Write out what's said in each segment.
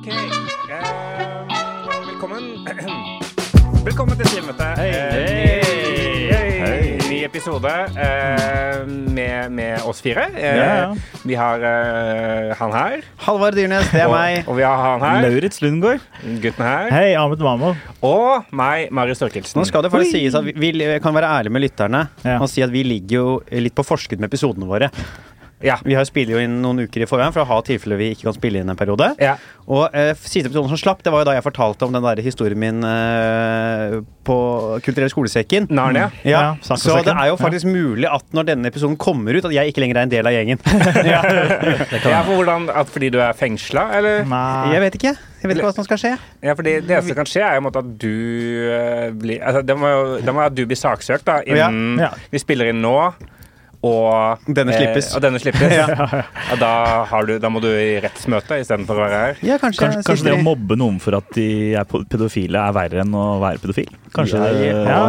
OK. Eh, velkommen. Velkommen til Streammøte. Hei. Eh, Hei. ny, ny episode eh, med, med oss fire. Eh, Ja, ja. Vi har eh, han her. Halvard Dyrnes, det er og, meg. og vi har han her. Lauritz Lundgaard. Gutten her. Hei, Ahmed Mamo. Og meg, Marius Størkelsen. Nå skal det faktisk sies at vi, vi kan være ærlige med lytterne Ja. og si at vi ligger jo litt på forskudd med episodene våre. Ja. Vi har spiller jo inn noen uker i forveien for å ha tilfeller vi ikke kan spille inn en periode. Ja. Og eh, siste episoden som slapp, det var jo da jeg fortalte om den der historien min eh, på Kulturell skolesekken. Narnia. Ja, Ja, Så det er jo faktisk mulig at når denne episoden kommer ut, at jeg ikke lenger er en del av gjengen. Ja, for hvordan, at fordi du er fengsla, eller? Nei. Jeg vet ikke. Jeg vet ikke hva som skal skje. Ja, fordi Det som kan skje, er jo at du eh, blir altså, Det må jo det må at du blir saksøkt da, innen Ja. vi spiller inn nå. Og Denne slippes. Eh, og denne slippes. Og da, har du, da må du i rettsmøte istedenfor å være her. Ja, kanskje, Kanskje, kanskje det å mobbe noen for at de er pedofile, er verre enn å være pedofil? Kanskje det, Ja,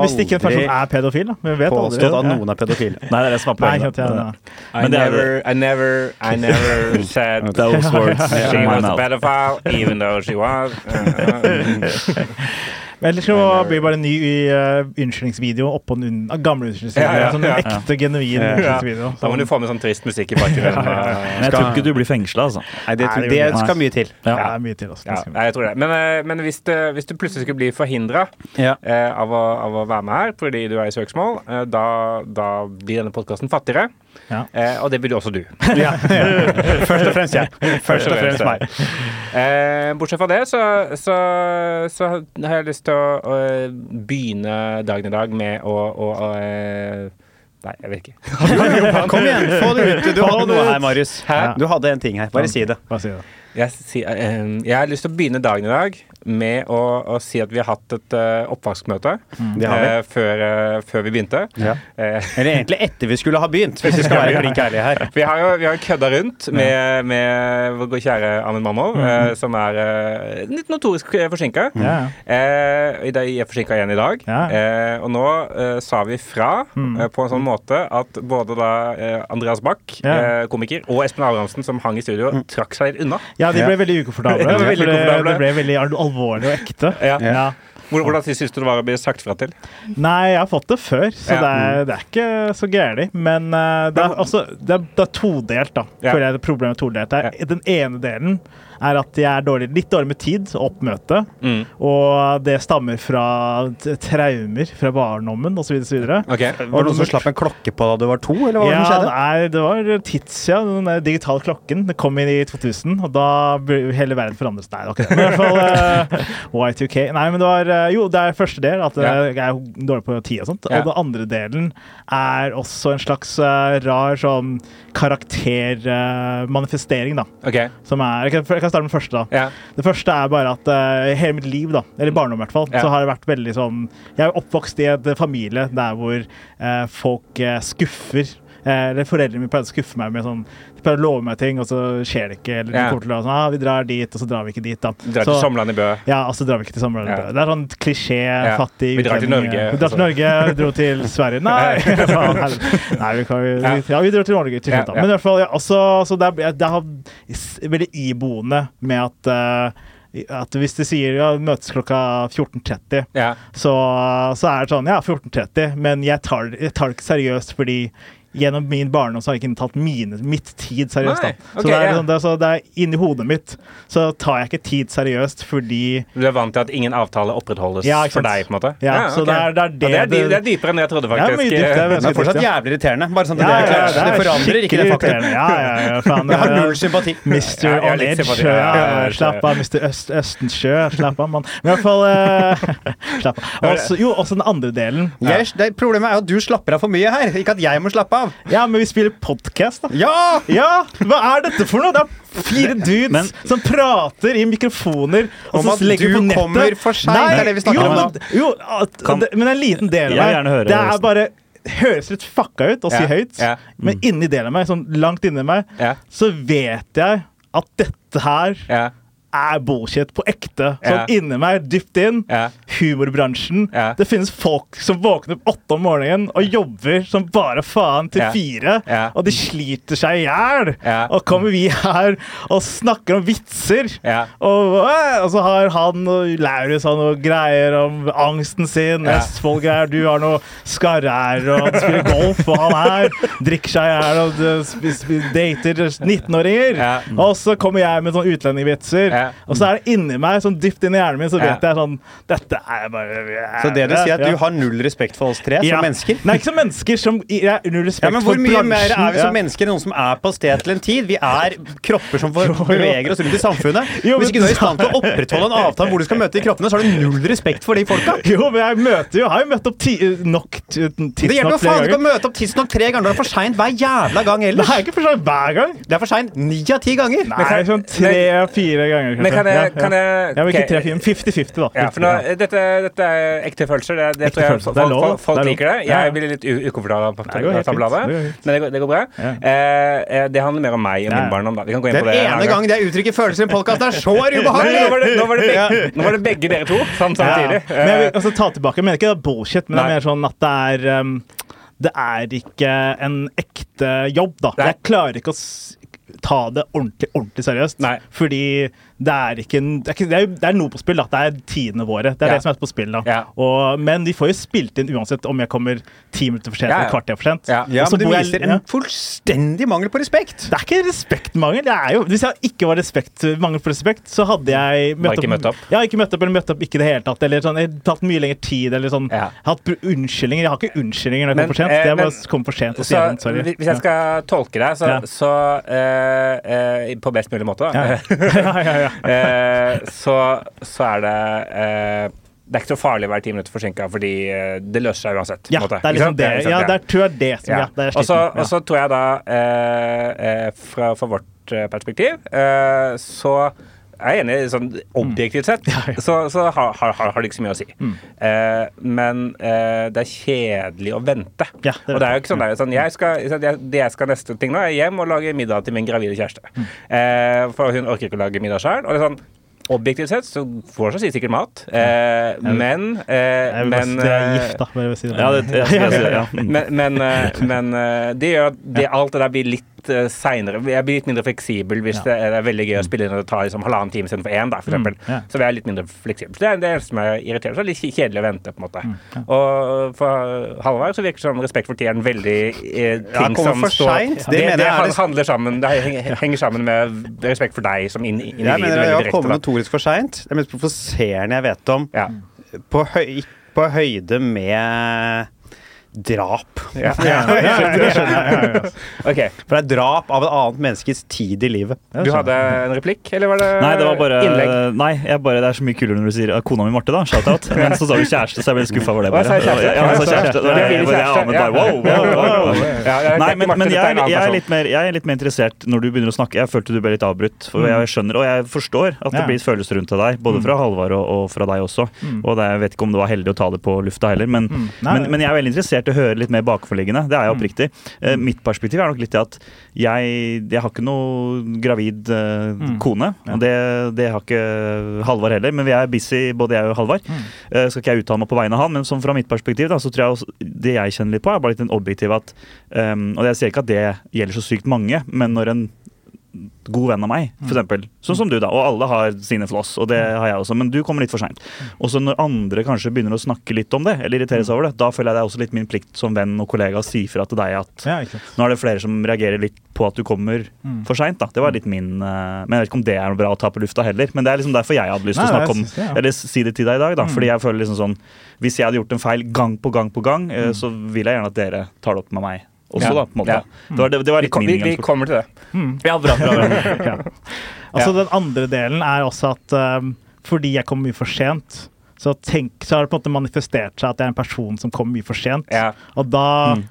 hvis ikke en person er pedofil, da. Men vi vet aldri. at Ja. noen er pedofile. Nei, det er det som er Nei, poenget. da. ja. I det er never, I never, I never said Those words she was a pedophile, even though she was. Men Ellers så blir det bare en ny uh, unnskyldningsvideo oppå den un gamle unnskyldningsvideoen. Ja, ja, Sånn en ja. ekte, genuin Ja. unnskyldningsvideo. Da må du få med sånn trist musikk i bakgrunnen. Men jeg tror ikke du blir fengsla, altså. Nei, det, det det skal mye til. Ja, det er mye til. Også. Ja, nei, jeg tror det. Men, eh, men hvis, du, hvis du plutselig skulle bli forhindra Ja. eh, av, av å være med her fordi du er i søksmål, uh, da, da blir denne podkasten fattigere. Ja. Eh, og det blir også du. Ja. Først og fremst jeg. Først og fremst meg. Eh, bortsett fra det, så, så, så har jeg lyst til å, å begynne dagen i dag med å, å, å eh, Nei, jeg vet ikke. Kom igjen, få det ut. Du hadde noe her, Marius. Hæ? Du hadde en ting her. Bare si det. Bare si du? Jeg, si, eh, jeg har lyst til å begynne dagen i dag med å, å si at vi har hatt et uh, oppvaskmøte Det har vi. eh, før, uh, før vi begynte. Ja. Eller egentlig etter vi skulle ha begynt, hvis vi skal være klink ærlige her. Vi har jo vi har kødda rundt med, med vår kjære Ahmed Mamov, eh, som er litt notorisk forsinka. Ja, ja. Eh, i dag- jeg er forsinka igjen i dag. Ja. Eh, og nå sa vi fra eh, på en sånn måte at både da Andreas Bach, komiker, og Espen Abrahamsen, som hang i studio, trakk seg litt unna. Ja, Ja. ble veldig ukomfortable. De ble veldig for det, ukomfortable. det ble veldig alvorlig og ekte. Ja. Ja. Hvordan syns du det var å bli sagt fra til? Nei, jeg har fått det før, så Ja. det, er, det er ikke så gærent. Men eh, det, er, altså, det, er, det er todelt, da. Ja. Føler jeg det problemet todelt. Er, Den ene delen er at jeg er dårlig, litt dårlig med tid, oppmøte. Mm. Og det stammer fra traumer fra barndommen osv. osv. Ok. Var det noen som slapp en klokke på da du var to, eller hva var det Ja, som skjedde? nei, det var tids, ja. Den digitale klokken. Det kom inn i 2000, og da ble hele verden forandret. Nei, det. Men i hvert fall uh, Y2K. Nei, men det var eh, Jo, det er første del, at eh, Ja. jeg er dårlig på tid og sånt. Ja. Og den andre delen er også en slags uh, rar sånn karaktermanifestering, da. ok. Som er Jeg kan, jeg kan starte med den første, da. Det første er bare at uh, hele mitt liv, da, eller barndom i hvert fall, så har det vært veldig sånn Jeg er oppvokst i en familie der hvor uh, folk uh, skuffer. Eh, eller Foreldrene mine pleide å skuffe meg med sånn De pleier å love meg ting, og så skjer det ikke. Eller Ja. kommer til å sånn, ah, vi drar dit, og så drar vi ikke dit. da. Drar Så- til Sommerland i Bø. ja, og så drar vi ikke til sommerlandet. Ja. Det er sånn klisjé, fattig Vi drar til. Norge, Vi drar til altså. Norge, vi dro til Sverige. Nei! Nei, vi kan vi, Ja. Ja, vi dro til Norge til slutt, da. ja. Men i hvert fall, ja, også, så det er, det er veldig iboende med at uh, at hvis de sier ja, møtes klokka 14.30, Ja. så, så er det sånn ja, 14.30, men jeg tar, jeg tar det ikke seriøst fordi gjennom min barndom så har jeg ikke tatt mine, mitt tid seriøst. Nei, da. ok, så, det er, ja. sånn, det, er, så det er inni hodet mitt så tar jeg ikke tid seriøst fordi Du er vant til at ingen avtale opprettholdes Ja, for deg, på en måte? Ja, så ok. det er- det er det Ja, det, er, det- er dypere enn jeg trodde, Ja, faktisk. mye dypt, det er Men det er fortsatt jævlig irriterende. Bare sånn at det er klart. Det forandrer ikke det faktum. Ja, ja, ja, faen, Jeg har eh, null sympati. Mr. Ja, On Edge. Ja, Ja, ja, ja, slapp av, Mr. Øst, Østensjø. Slapp av, mann. Men i hvert fall uh, Slapp av. Også, jo, også den andre delen. Jeg, det, problemet er jo at du slapper av for mye her, ikke at jeg må slappe av. Ja, men vi spiller podkast, da. Ja! Ja! Hva er dette for noe? Det er fire dudes Men- som prater i mikrofoner og Om at du på kommer for seint. Det er det vi snakker jo, om nå. Jo, at, Kan- det, men en liten del av meg Det er bare Høres litt fucka ut å si Ja, høyt, ja. men inni delen av meg, sånn langt inni meg, Ja. så vet jeg at dette her. Er bullshit på ekte. Sånn Ja. inni meg, dypt inn. Ja. Humorbransjen. Ja. Det finnes folk som våkner opp åtte om morgenen og jobber som bare faen til Ja. fire. Ja. Og de sliter seg i hjel. Ja. Og kommer vi her og snakker om vitser. Ja. Og, øh, og så har han og Laurus har noe greier om angsten sin. Ja. Østfold-greier. Du har noe skarre-r, og han spiller golf, og han her drikker seg i hjel og sp- dater 19-åringer. Ja. Og så kommer jeg med sånne utlendingvitser. Og så er det inni meg, sånn dypt inn i hjernen min, så vet jeg sånn Dette er bare Så det du sier, at du har null respekt for oss tre som mennesker? Nei, ikke som mennesker. Som, jeg null respekt Ja, men Hvor for mye bransjen. mer er vi som mennesker enn noen som er på stedet til en tid? Vi er kropper som beveger oss rundt i samfunnet. Jo, Hvis ikke du er i stand til å opprettholde en avtale hvor du skal møte de kroppene, så har du null respekt for de folka. Jo, men jeg møter jo Har jo møtt opp ti, nok tidsnok Det hjelper jo faen ikke å møte opp tidsnok tre ganger. Det er for sein hver jævla gang Det er ikke for seg hver gang. Det er for seint ni av ti ganger. Nei, sånn tre-fire ganger. Men kan jeg, kan jeg, ja. jeg Ja, men ikke tre-fire, 50-50, da. Ja, for nå, dette, dette er ekte følelser. Det, det Ekte tror jeg følelser. folk, Det er folk, folk det er liker det. Jeg blir litt ukomfortabel på Nei, det Det men det går, det går bra. Ja. Eh, eh, det handler mer om meg og Ja. min barndom. Da. Vi kan Den det. en ene gang gangen jeg uttrykker følelser i en podkast, er så Nei, Nå var, ubehagelig! det, nå, var det begge, nå var det begge dere to samtidig. Ja. Men jeg vil ta tilbake. Jeg mener ikke det er bullshit, men det er mer sånn at det er um, Det er ikke en ekte jobb, da. Nei. Jeg klarer ikke å ta det ordentlig ordentlig seriøst. Nei. Fordi det er ikke en, det, er ikke, det, er, det er noe på spill. da. Det er tidene våre. Det er Ja. det som er på spill. da. Ja. Og, men vi får jo spilt inn uansett om jeg kommer ti minutter for sent Ja, ja. eller kvarter for sent. Ja. Ja, men du viser jeg- en fullstendig mangel på respekt. Det er ikke respektmangel. Det er jo, hvis jeg ikke var respekt, mangel på respekt, så hadde jeg møtt ikke møtt opp? Ja, ikke møtt opp, eller møtt opp ikke i det hele tatt. Eller sånn, jeg har tatt mye lengre tid, eller sånn. Jeg hatt unnskyldninger. Jeg har ikke unnskyldninger når jeg kommer for sent. eh, det er men- bare å komme for sent og så igjen, sorry. hvis jeg skal tolke deg, så, Ja. så uh, uh, På best mulig måte, da. Ja. ja, ja, ja. så, så er det eh, Det er ikke så farlig å være ti minutter forsinka, fordi eh, det løser seg uansett. ja, måte. det er liksom det. liksom Ja, det. er, er det som ja. Ja. Og så tror jeg da, eh, eh, fra, fra vårt eh, perspektiv, eh, så er enig, sånn objektivt sett, Ja, ja. så, så har, har, har det ikke så mye å si. Mm. Eh, men eh, det er kjedelig å vente. Ja, det og det er jo ikke sånn, det er sånn jeg skal, jeg, Det jeg skal neste ting nå, er hjem og lage middag til min gravide kjæreste. Mm. Eh, for hun orker ikke å lage middag sjøl. Og det er sånn Objektivt sett så får hun si sikkert mat, eh, men eh, Jeg men, det er gift, da. Bare jeg, jeg, jeg. Mm. men, men, men det gjør at det, alt det der blir litt uh, seinere. Jeg blir litt mindre fleksibel hvis Ja. det, er, det er veldig gøy å spille inn og det tar liksom halvannen time istedenfor én, da, for Mm, eksempel. Så vi er litt mindre fleksibel. Det er det som er irriterende. Så er det litt kjedelig å vente, på en måte. Mm. Og for Halvard så virker det som respekt for tid er en veldig eh, ting som for står. Det Det, mener det, jeg er det- handler sammen Det henger, sammen med respekt for deg som individ. Jeg mener jeg har kommet notorisk for seint. Det er mest provoserende jeg vet om. Ja. På, høy, på høyde med drap. Ja. Ja, ja, ja, det skjønner jeg. Ja, ja, ja. OK. For det er drap av et annet menneskes tid i livet. Du hadde en replikk, eller var det Nei, det var bare innlegg? Nei, jeg bare, det er så mye kulere når du sier kona mi Marte, da. Shout-out. Men så sa du kjæreste, så jeg ble skuffa over det. Bare. Ja, sa kjæreste. Jeg anet bare, wow, wow, wow, wow. Ja, det Nei, men, men jeg, jeg, er litt mer, jeg er litt mer interessert når du begynner å snakke. Jeg følte du ble litt avbrutt. For jeg skjønner, Og jeg forstår at det blir følelser rundt til deg, både fra Halvard og, og fra deg også. Mm. Og det, jeg vet ikke om det var heldig å ta det på lufta heller, men, Mm. Men, men jeg er veldig interessert i å høre litt mer bakenforliggende. Det er jeg oppriktig. Mm. mitt perspektiv er nok litt det at jeg, jeg har ikke noe gravid uh, Mm. kone. Ja. Og det, det har ikke Halvard heller, men vi er busy, både jeg og Halvard. Mm. Uh, skal ikke jeg uttale meg på vegne av han, men fra mitt perspektiv da, så tror jeg også, det jeg kjenner litt på, er bare litt den objektive at um, Og jeg sier ikke at det gjelder så sykt mange, men når en god venn av meg, for eksempel, sånn som du, da, og alle har sine floss, og det har jeg også, men du kommer litt for seint. Og så når andre kanskje begynner å snakke litt om det, eller irritere seg over det, da føler jeg det er også litt min plikt som venn og kollega å si fra til deg at Ja, nå er det flere som reagerer litt på at du kommer Mm. for seint. Det var litt min eh, Men jeg vet ikke om det er noe bra å ta på lufta heller. Men det er liksom derfor jeg hadde lyst til å snakke om det, ja. Eller si det til deg i dag, da. Mm. Fordi jeg føler liksom sånn Hvis jeg hadde gjort en feil gang på gang på gang, eh, Mm. så vil jeg gjerne at dere tar det opp med meg også, Ja. da. på en måte. Ja. Det, var, det, det var Vi, vi, vi kommer til det. Mm. Ja, bra, bra, bra. Ja. Altså, Ja. Den andre delen er også at um, fordi jeg kom mye for sent, så, tenk, så har det på en måte manifestert seg at jeg er en person som kommer mye for sent. Ja. Og da Mm.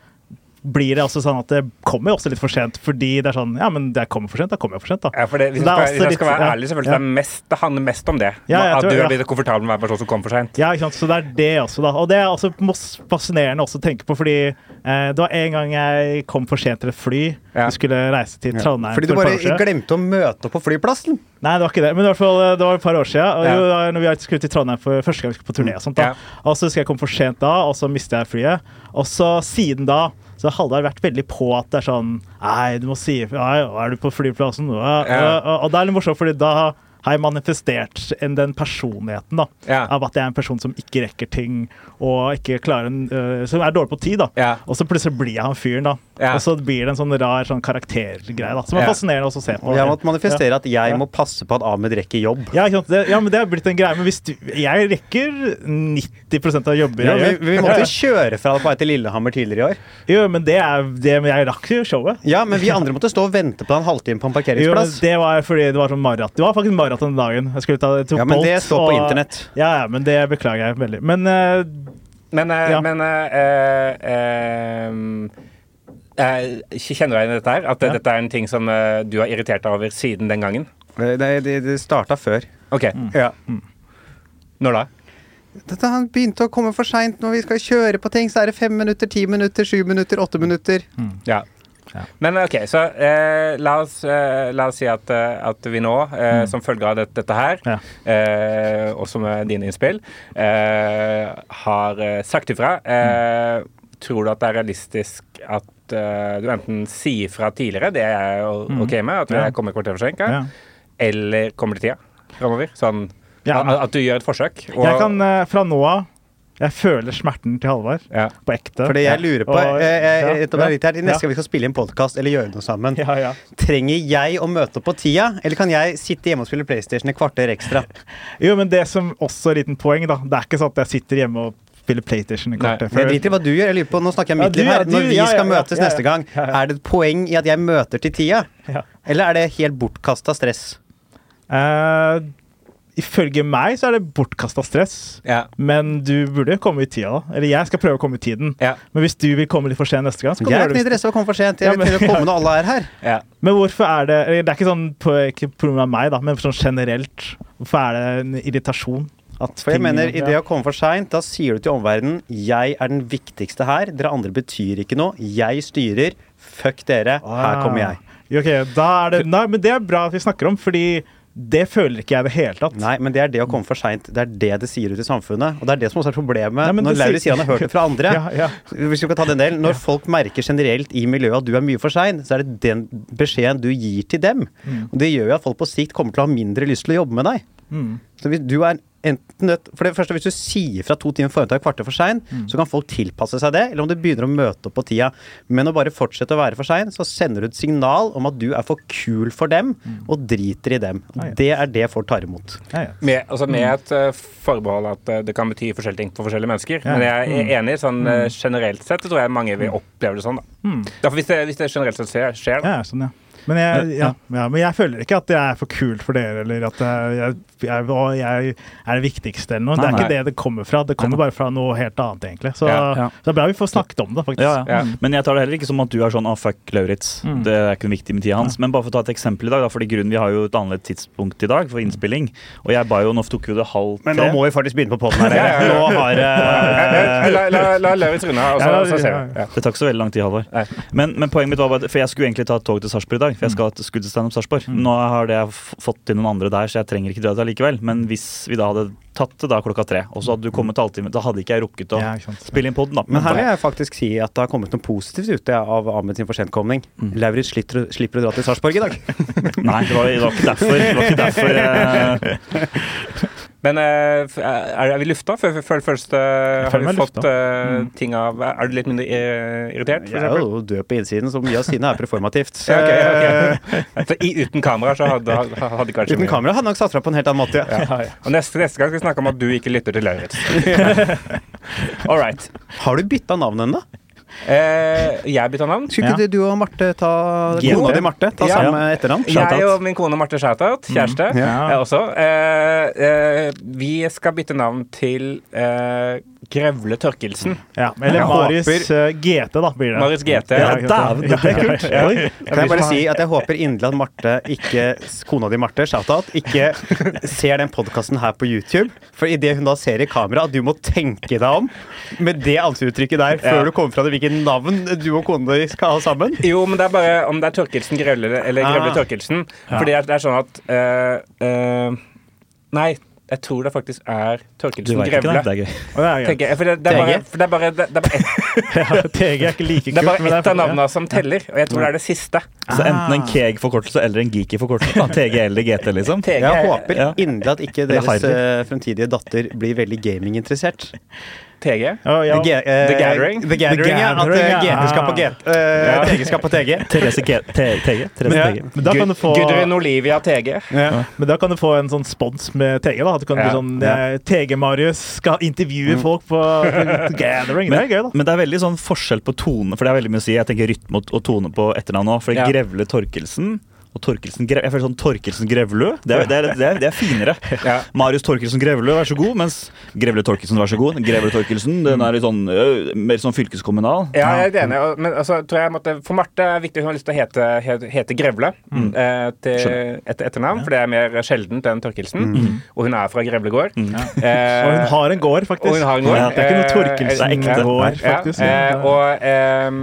Blir det også sånn at det kommer jo også litt for sent, fordi det er sånn Ja, men det kommer for sent, da kommer jeg for sent, da. Ja, for det, hvis, det jeg skal, hvis jeg skal være ærlig, selvfølgelig, Ja. det, er mest, det handler mest om det. Ja, at du har er blitt komfortabel med å være person som kommer for sent. Ja, ikke sant? Så det er det også, da. Og det er også fascinerende også å tenke på, fordi eh, det var en gang jeg kom for sent til et fly. Ja. Vi skulle reise til Trondheim Fordi du bare glemte å møte opp på flyplassen. Nei, det var ikke det. Men i hvert fall, eh, det var et par år siden. Og jo, da når vi skulle til Trondheim for første gang vi skulle på turné og sånt, da. Ja. Og så husker jeg kom for sent da, og så mistet jeg flyet. Og så siden da så har vært veldig på at det er sånn Nei, du må si ifra. Er du på flyplassen? Ja. og, Og, og det er litt morsomt, fordi da har jeg manifestert en, den personligheten da, Ja. av at jeg er en person som ikke rekker ting, og ikke klarer en, uh, som er dårlig på tid. da. Ja. Og så plutselig blir jeg han fyren, da. Ja. Og så blir det en sånn rar sånn karaktergreie, da. Som er Ja. fascinerende også å se på. Og jeg måtte manifestere at jeg Ja. må passe på at Ahmed rekker jobb. Ja, ikke sant? Det, ja, men det er blitt en greie. Men hvis du, jeg rekker 90% av jobber Ja, jeg vi, vi måtte kjøre fra deg på vei til Lillehammer tidligere i år. Jo, men det er det, Jeg rakk jo showet. Ja, men vi andre måtte stå og vente på deg en halvtime på en parkeringsplass. Jo, men det var fordi det var sånn maraton. Det var faktisk maraton den dagen. Jeg skulle ta, jeg tok Ja, men det står på og- internett. Ja, ja, men det beklager jeg veldig. Men uh, Men, uh, Ja. men uh, eh, eh, Kjenner du deg igjen i dette her? At Ja. dette er en ting som uh, du har irritert deg over siden den gangen? Det, det, det starta før. OK. Mm. Ja. Når da? Dette, han begynte å komme for seint når vi skal kjøre på ting. Så er det fem minutter, ti minutter, sju minutter, åtte minutter. Ja. Ja. Men OK, så eh, la, oss, eh, la oss si at, eh, at vi nå, eh, Mm. som følge av dette, dette her, Ja. eh, også med dine innspill, eh, har sagt ifra. Eh, Tror du at det er realistisk at du enten sier fra tidligere, det er jeg Mm. OK med, at Ja. jeg kommer et kvarter forsinka, ja. eller kommer til tida framover? Sånn Ja. at, at du gjør et forsøk. og- Jeg kan fra nå av Jeg føler smerten til Halvard ja. på ekte. For det jeg lurer på Og- jeg, jeg, ja, etter å være litt her, ja. Neste gang vi skal spille inn podkast eller gjøre noe sammen, Ja, ja. trenger jeg å møte opp på tida, eller kan jeg sitte hjemme og spille PlayStation et kvarter ekstra? Jo, men det som også er et liten poeng, da. Det er ikke sånn at jeg sitter hjemme og spiller PlayStation i kvarter kvarter Jeg driter i hva du gjør. Jeg lurer på, Nå snakker jeg Ja, mitt liv her. Når vi ja, skal ja, ja, møtes ja, ja. neste gang, Ja, ja. er det et poeng i at jeg møter til tida? Ja. Eller er det helt bortkasta stress? Eh, ifølge meg så er det bortkasta stress. Ja. Men du burde komme i tida, da. Eller jeg skal prøve å komme i tiden. Ja. Men hvis du vil komme litt for sent neste gang, så kan Jeg du er gjøre ikke interesse av å komme for sent. Ja, Jeg men- vil til å komme når alle er her. ja. Men hvorfor er det Det er ikke sånn på, ikke på grunn av meg, da, men sånn generelt. Hvorfor er det en irritasjon? At For jeg ting- mener, i det å komme for seint, da sier du til omverdenen Jeg er den viktigste her. Dere andre betyr ikke noe. Jeg styrer. Fuck dere. Her kommer jeg. Ja, ok, da er det, nei, men det er bra at vi snakker om, fordi det føler ikke jeg i det hele tatt. Nei, men det er det å komme for seint. Det er det det sier ut i samfunnet. Og det er det som også er problemet Nei, når Lauritz sier- han har hørt det fra andre. Ja, ja. Hvis vi skal ta den delen, Når folk merker generelt i miljøet at du er mye for sein, så er det den beskjeden du gir til dem. Og Det gjør jo at folk på sikt kommer til å ha mindre lyst til å jobbe med deg. Mm. Så hvis du er enten nødt For det første, hvis du sier fra to timer forhånd til et kvarter for sein, Mm. så kan folk tilpasse seg det, eller om du begynner å møte opp på tida. Men å bare fortsette å være for sein, så sender du et signal om at du er for kul for dem, og driter i dem. Mm. Ja, ja. Det er det folk tar imot. Ja, ja. Med, altså med et uh, forbehold at uh, det kan bety forskjellige ting for forskjellige mennesker. Ja. Men jeg er enig sånn uh, generelt sett, så tror jeg mange vil oppleve det sånn. da. Mm. Derfor hvis det, hvis det generelt sett skjer, skjer da. Ja, sånn, ja. Men jeg, ja, ja, men jeg føler ikke at jeg er for kul for dere, eller at jeg, jeg, jeg er det viktigste eller noe. Nei, det er nei. ikke det det kommer fra. Det kommer bare fra noe helt annet, egentlig. Så, Ja, ja. så det er bra vi får snakket om det, faktisk. Ja, ja. Ja. Men jeg tar det heller ikke som at du er sånn ah, fuck Lauritz. Mm. Det er ikke noe viktig med tida hans. Men bare for å ta et eksempel i dag, da, fordi grunnen vi har jo et annet tidspunkt i dag for innspilling. Og jeg ba jo, nå tok jo det halv tre. Men nå må vi faktisk begynne på poden her. Nå har eh, La, la, la Lauritz runde, og så, så ser vi. Det tar ikke så veldig lang tid, Halvor. Men, men poenget mitt var bare, for jeg skulle egentlig ta et tog til Sarpsborg i dag. For jeg skal skulle til Steinup Sarpsborg. Nå har det jeg fått til noen andre der, så jeg trenger ikke dra dit likevel. Men hvis vi da hadde tatt det da klokka tre, og så hadde du kommet halvtime, da hadde ikke jeg rukket å Ja, spille inn poden, da. Men her vil jeg faktisk si at det har kommet noe positivt ute av Ahmed sin forsentkomning. Mm. Lauritz slipper, slipper å dra til Sarpsborg i dag. Nei, det var, det var ikke derfor. Det var ikke derfor eh, Men eh, er, er vi lufta før før først Har vi fått eh, ting av Er du litt mindre eh, irritert, for Jeg er jo død på innsiden, så mye av sinnet er performativt. Ja, okay, ok. For i, uten kamera så hadde, hadde ikke kanskje Uten mye- kamera hadde nok satt fra på en helt annen måte. Ja. Ja, ja. Og neste, neste gang skal vi snakke om at du ikke lytter til Lauritz. All right. Har du bytta navn ennå? Eh, jeg bytta navn. Skulle ikke Ja. du og Marte ta Kona di Marte ta Ja. samme etternavn? Jeg og min kone Marte Shoutout, kjæreste, Ja. jeg også. Eh, eh, vi skal bytte navn til eh, Grevle Tørkelsen. Ja, eller Jeg Maris håper- eh, GT, da, blir det. Maris GT. Ja, dæven, det er kult. Ja, ja, Kan jeg bare si at jeg håper inderlig at Marte ikke Kona di Marte, shout-out, ikke ser den podkasten her på YouTube. For idet hun da ser i kamera at du må tenke deg om med det ansiktsuttrykket der før Ja. du kommer fra det hvilket navn du og kona di skal ha sammen. Jo, men det er bare om det er Tørkelsen Grevle eller Grevle Ah. Tørkelsen. Fordi det er, sånn at eh, eh, Nei, jeg tror det faktisk er ikke Grevle. det? Det er bare, TG? det er bare, det, det er bare ett, av navnene som teller, og jeg tror det er det siste. Så enten en KEG-forkortelse eller en Geeky-forkortelse. TG eller GT, liksom. Jeg er- håper inderlig at ikke deres eh, fremtidige datter blir veldig gaminginteressert. TG. Oh, ja. The, uh, The Gathering? The Gathering, ja. At Gathering, ja. GT skal på G- eh, TG skal på TG. Therese G- TG. Therese TG. Men da kan du få Gudrun Olivia TG. Ja. Men da kan du få en sånn spons med TG. da At du kan bli sånn eh, TG-Marius skal intervjue folk på The Gathering. Det er gøy, da. Men det er veldig sånn forskjell på tone, for det er veldig mye å si. Jeg tenker rytme og, og tone på etternavn òg. For Ja. Grevle Torkelsen og Torkelsen Gre Jeg føler sånn Torkelsen Grevlø. Det er, det er, det er, det er finere. Ja. Marius Torkelsen Grevlø, vær så god. Mens Grevle Torkelsen, vær så god. Grevle Torkelsen, den er litt sånn mer sånn fylkeskommunal. Ja, jeg er enig. Men altså, tror jeg måtte, for Marte er viktig. Hun har lyst til å hete, hete, hete Grevle eh, til et etternavn, for det er mer sjeldent enn Tørkelsen. Og hun er fra Grevlegård. Og Eh, hun har en gård, faktisk. og hun har en gård. Ja, Det er ikke noe Eh, Torkelsen gård, Ja, faktisk. eh, og ehm,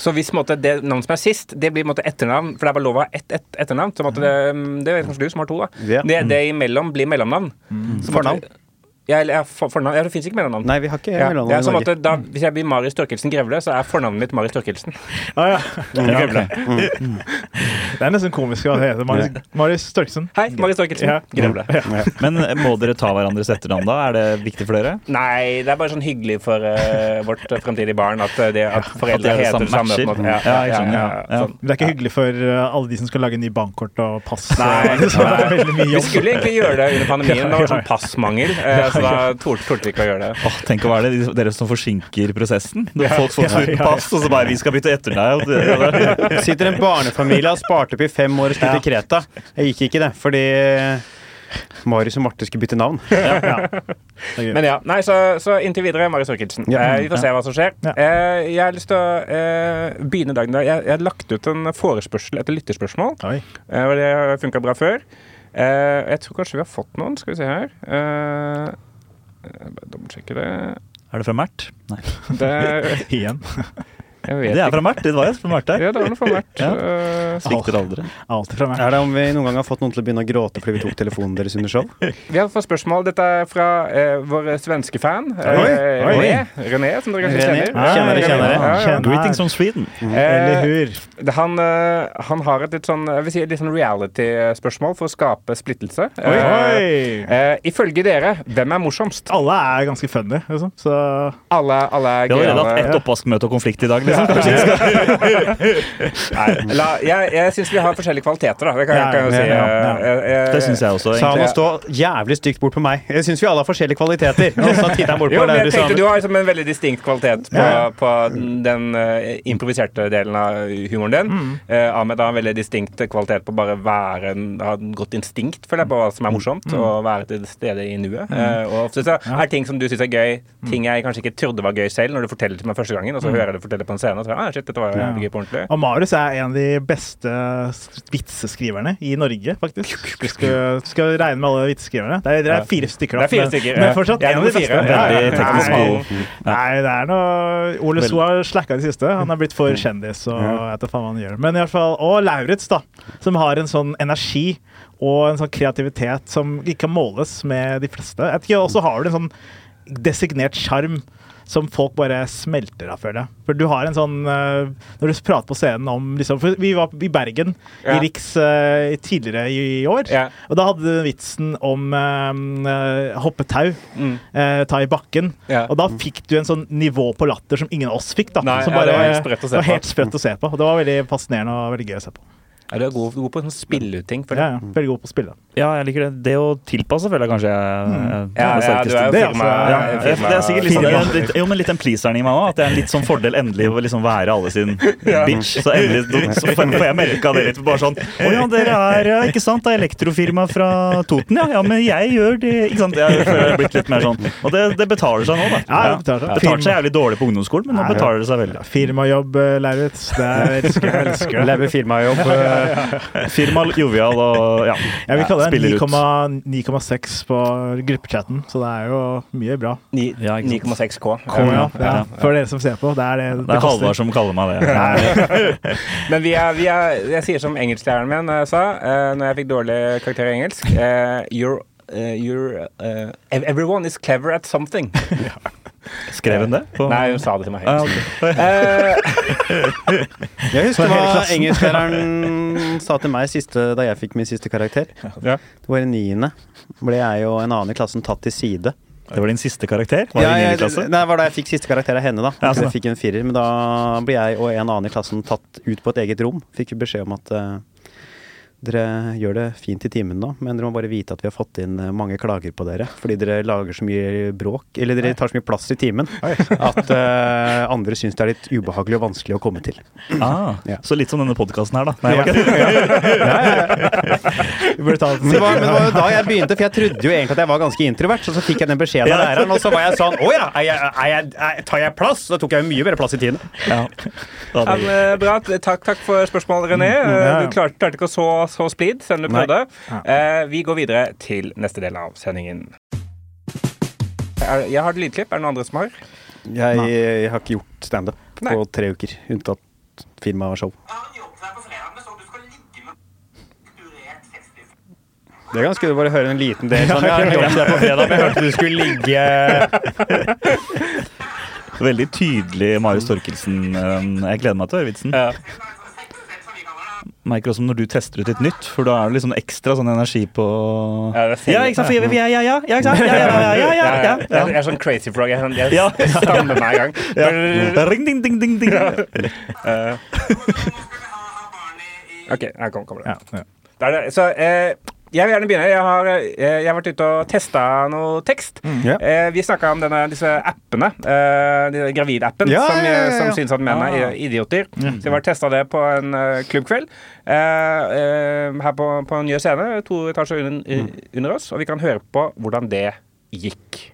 så hvis måtte, det navnet som er sist, det blir måtte, etternavn, for det er bare lov å ha ett et, etternavn. Så måtte, en det, det vet kanskje du som har to, da. Det, det imellom blir mellomnavn. Så måtte, Fornavn? Ja, eller ja, for, fornavn. Ja, det fins ikke mellomnavn. Nei, vi har ikke Ja, mellomnavn det er sånn måte, da, hvis jeg blir Marius Torkelsen Grevle, så er fornavnet mitt Marius Torkelsen. Ah, ja. Ja, Mm. Det er nesten komisk å hete Marius, Marius Torkelsen. Hei, Marius Torkelsen. Ja. Grevle. Men eh, må dere ta hverandres etternavn da? Er det viktig for dere? Nei, det er bare sånn hyggelig for uh, vårt fremtidige barn at, eh, det, at foreldre At det er det heter det samme. Ja, Ja, ja, ja. sånn. Det er ikke hyggelig for uh, alle de som skal lage ny bankkort og pass. Nei, så det er veldig mye Vi skulle egentlig gjøre det under pandemien. Det var sånn passmangel, eh, så da torde vi ikke å gjøre det. Oh, tenk å være det, dere som forsinker prosessen. Ja. folk får Ja, uten pass, og så bare 'vi skal bytte etter deg'. Det. Sitter en barnefamilie og har spart opp i fem år og skulle til Kreta. Jeg gikk ikke det, fordi Marius og Marte skulle bytte navn. Men ja, nei, så, så inntil videre Marius Orkildsen. Ja. Eh, vi får se hva som skjer. Ja. Eh, jeg har lyst til å eh, begynne dagen der. Jeg, jeg har lagt ut en forespørsel etter lytterspørsmål. Oi. Eh, det funka bra før. Eh, jeg tror kanskje vi har fått noen. Skal vi se her. Uh, jeg bare dobbeltsjekker det. Er det fra Mert? Nei. det Igjen. Det er fra Mert. Det var jo fra Mert der. Ja, det var noe fra Mert. Ja. Eh, Svikter aldri. Alltid fra Mert. Er det om vi noen gang har fått noen til å begynne å gråte fordi vi tok telefonen deres under show? Vi har fått spørsmål. Dette er fra eh, vår svenske fan. Eh, Oi, oi. René. René, som dere kanskje René. kjenner. Kjenner det, kjenner. Ja, ja. Greetings from Sweden. Eller Eh, hur. han, eh, han har et litt sånn, jeg vil si, litt sånn reality-spørsmål for å skape splittelse. Oi. Eh, Oi. ifølge dere, hvem er morsomst? Alle er ganske funny, liksom. Så Alle, alle er Vi har allerede hatt ett oppvaskmøte og konflikt i dag. liksom. Kanskje vi skal Nei, la, jeg jeg syns vi har forskjellige kvaliteter, da. Det kan, kan jeg jo si. Det syns jeg også. Sa han å stå jævlig stygt bort på meg. Jeg syns vi alle har forskjellige kvaliteter. Og så tittet han bort på Jo, men jeg tenkte Du har liksom en veldig distinkt kvalitet på, på den uh, improviserte delen av humoren din. Mm. Uh, Ahmed har en veldig distinkt kvalitet på bare være en, ha et godt instinkt føler jeg, på hva som er morsomt, Mm. og være til stede i nuet. Eh, og så, så er ting som du syns er gøy, Mm. ting jeg kanskje ikke trodde var gøy selv, når du forteller til meg første gangen, og så hører jeg det fortelle på en scene, så ah, shit, dette var jo Ja. gøy på ordentlig. Og Marius er en av de beste vitseskriverne i Norge, faktisk. Du skal, skal regne med alle vitseskriverne. Det er, det er fire stykker, Det er fire stykker, Men ja. fortsatt en av de beste. nei. Nei, det er noe Ole So har slacka i det siste. Han er blitt for kjendis og jeg vet faen hva han gjør. Men i hvert fall, Og Lauritz, da. Som har en sånn energi og en sånn kreativitet som ikke kan måles med de fleste. Jeg vet ikke, Og så har du en sånn designert sjarm som folk bare smelter av, føler jeg. For du har en sånn eh, Når du prater på scenen om liksom, For vi var i Bergen, Ja. i Riks, eh, tidligere i, år. Ja. Og da hadde du vitsen om uh, hoppe hoppetau. Mm. Uh, ta i bakken. Ja. Og da fikk du en sånn nivå på latter som ingen av oss fikk. da. Nei, som ja, det var helt sprøtt å se på. helt sprøtt å se på. Og det var veldig fascinerende og veldig gøy å se på. Ja, du er god, god på sånn spille ut ting. Ja, ja. Veldig god på å spille. Ja, jeg liker det. Det å tilpasse føler jeg kanskje jeg, jeg, Ja, er ja, du er jo er firma... altså- Ja, det er, det er sikkert liksom, sånn, Firma. litt, jo, men litt den pleaseren i meg òg. At det er en litt sånn fordel endelig å liksom være alle sin bitch. Så endelig så får jeg merka det litt. Bare sånn Å ja, dere er ikke sant, det er elektrofirma fra Toten, ja. Ja, men jeg gjør det. Ikke sant. Jeg føler jeg har blitt litt mer sånn. Og det, det betaler seg nå, da. Ja, det betaler seg. Betalte seg jævlig dårlig på ungdomsskolen, men nå betaler det seg veldig. Firmajobb, eh, Lauritz. Det er, jeg elsker jeg elsker det. Lever firmajobb. eh, Firma, jovial og ja. Jeg vil kalle det spiller ut. 9,- 9,6 på gruppechatten, så det er jo mye bra. Ni- Ja, ikke sant. 9,6 K. K, ja. ja. For dere som ser på, det er det Det er Halvard som kaller meg det. Men vi er, vi er, jeg sier som engelsklæreren min eh, sa uh, når jeg fikk dårlig karakter i engelsk eh, You're, uh, you're uh, Everyone is clever at something. Skrev hun det? På- Nei, hun sa det til meg. Ah, okay. ok. Eh, Jeg husker hva engelsklæreren sa til meg siste, da jeg fikk min siste karakter. Ja. Det var i niende. Ble jeg og en annen i klassen tatt til side. Det var din siste karakter? Var det Ja, i jeg, nei, det var da jeg fikk siste karakter av henne, da. Ja, Så sånn. jeg fikk en firer. Men da ble jeg og en annen i klassen tatt ut på et eget rom. Fikk beskjed om at eh, dere gjør det fint i timen nå, men dere må bare vite at vi har fått inn eh, mange klager på dere. Fordi dere lager så mye bråk, eller dere tar så mye plass i timen, at uh, andre syns det er litt ubehagelig og vanskelig å komme til. Ah, Ja. Så litt som denne podkasten her, da. Nei, Ja. det, var, men det var jo da jeg begynte, for jeg trodde jo egentlig at jeg var ganske introvert. Så så fikk jeg den beskjeden av læreren, og så var jeg sånn Å ja, er jeg, er jeg, er, tar jeg plass? Da tok jeg jo mye mer plass i tiden. Ja. Eh, bra. Takk, takk for spørsmålet, René. Eh, ja. Du klarte, klarte ikke å så, så splid, selv du prøvde. Eh, vi går videre til neste del av sendingen. Er, jeg har et lydklipp. Er det noen andre som har? Jeg, jeg har ikke gjort standup på tre uker, unntatt firma og show. Det er ganske bare å høre en liten del sånn. Jeg har jobbet der på fredag, jeg hørte du skulle ligge Veldig tydelig Marius Torkelsen. eh, Jeg gleder meg til å høre vitsen. Ja. Merker også når du tester ut litt nytt, for da er det liksom ekstra sånn energi på Ja, Ja, ikke sant? For, ja, ja, ja, ja, ikke sant? Ja, ja, ja, ja, ja, ja, ja. Jeg, er sånn crazy frog. Jeg, jeg, jeg stammer meg i gang. Ja. Ring, ding, ding, ding, ding. Eh, OK, her kom- kommer det. Ja, ja. Er det. Så eh, jeg vil gjerne begynne. Jeg har, eh, jeg har vært ute og testa noe tekst. Ja. Eh, vi snakka om denne, disse appene. Eh, Gravidappen, Ja, som, ja, ja, ja. som syns at menn er Ah. idioter. Så jeg var testa det på en uh, klubbkveld eh, eh, her på, på en ny scene, to etasjer under, i- under oss, og vi kan høre på hvordan det gikk.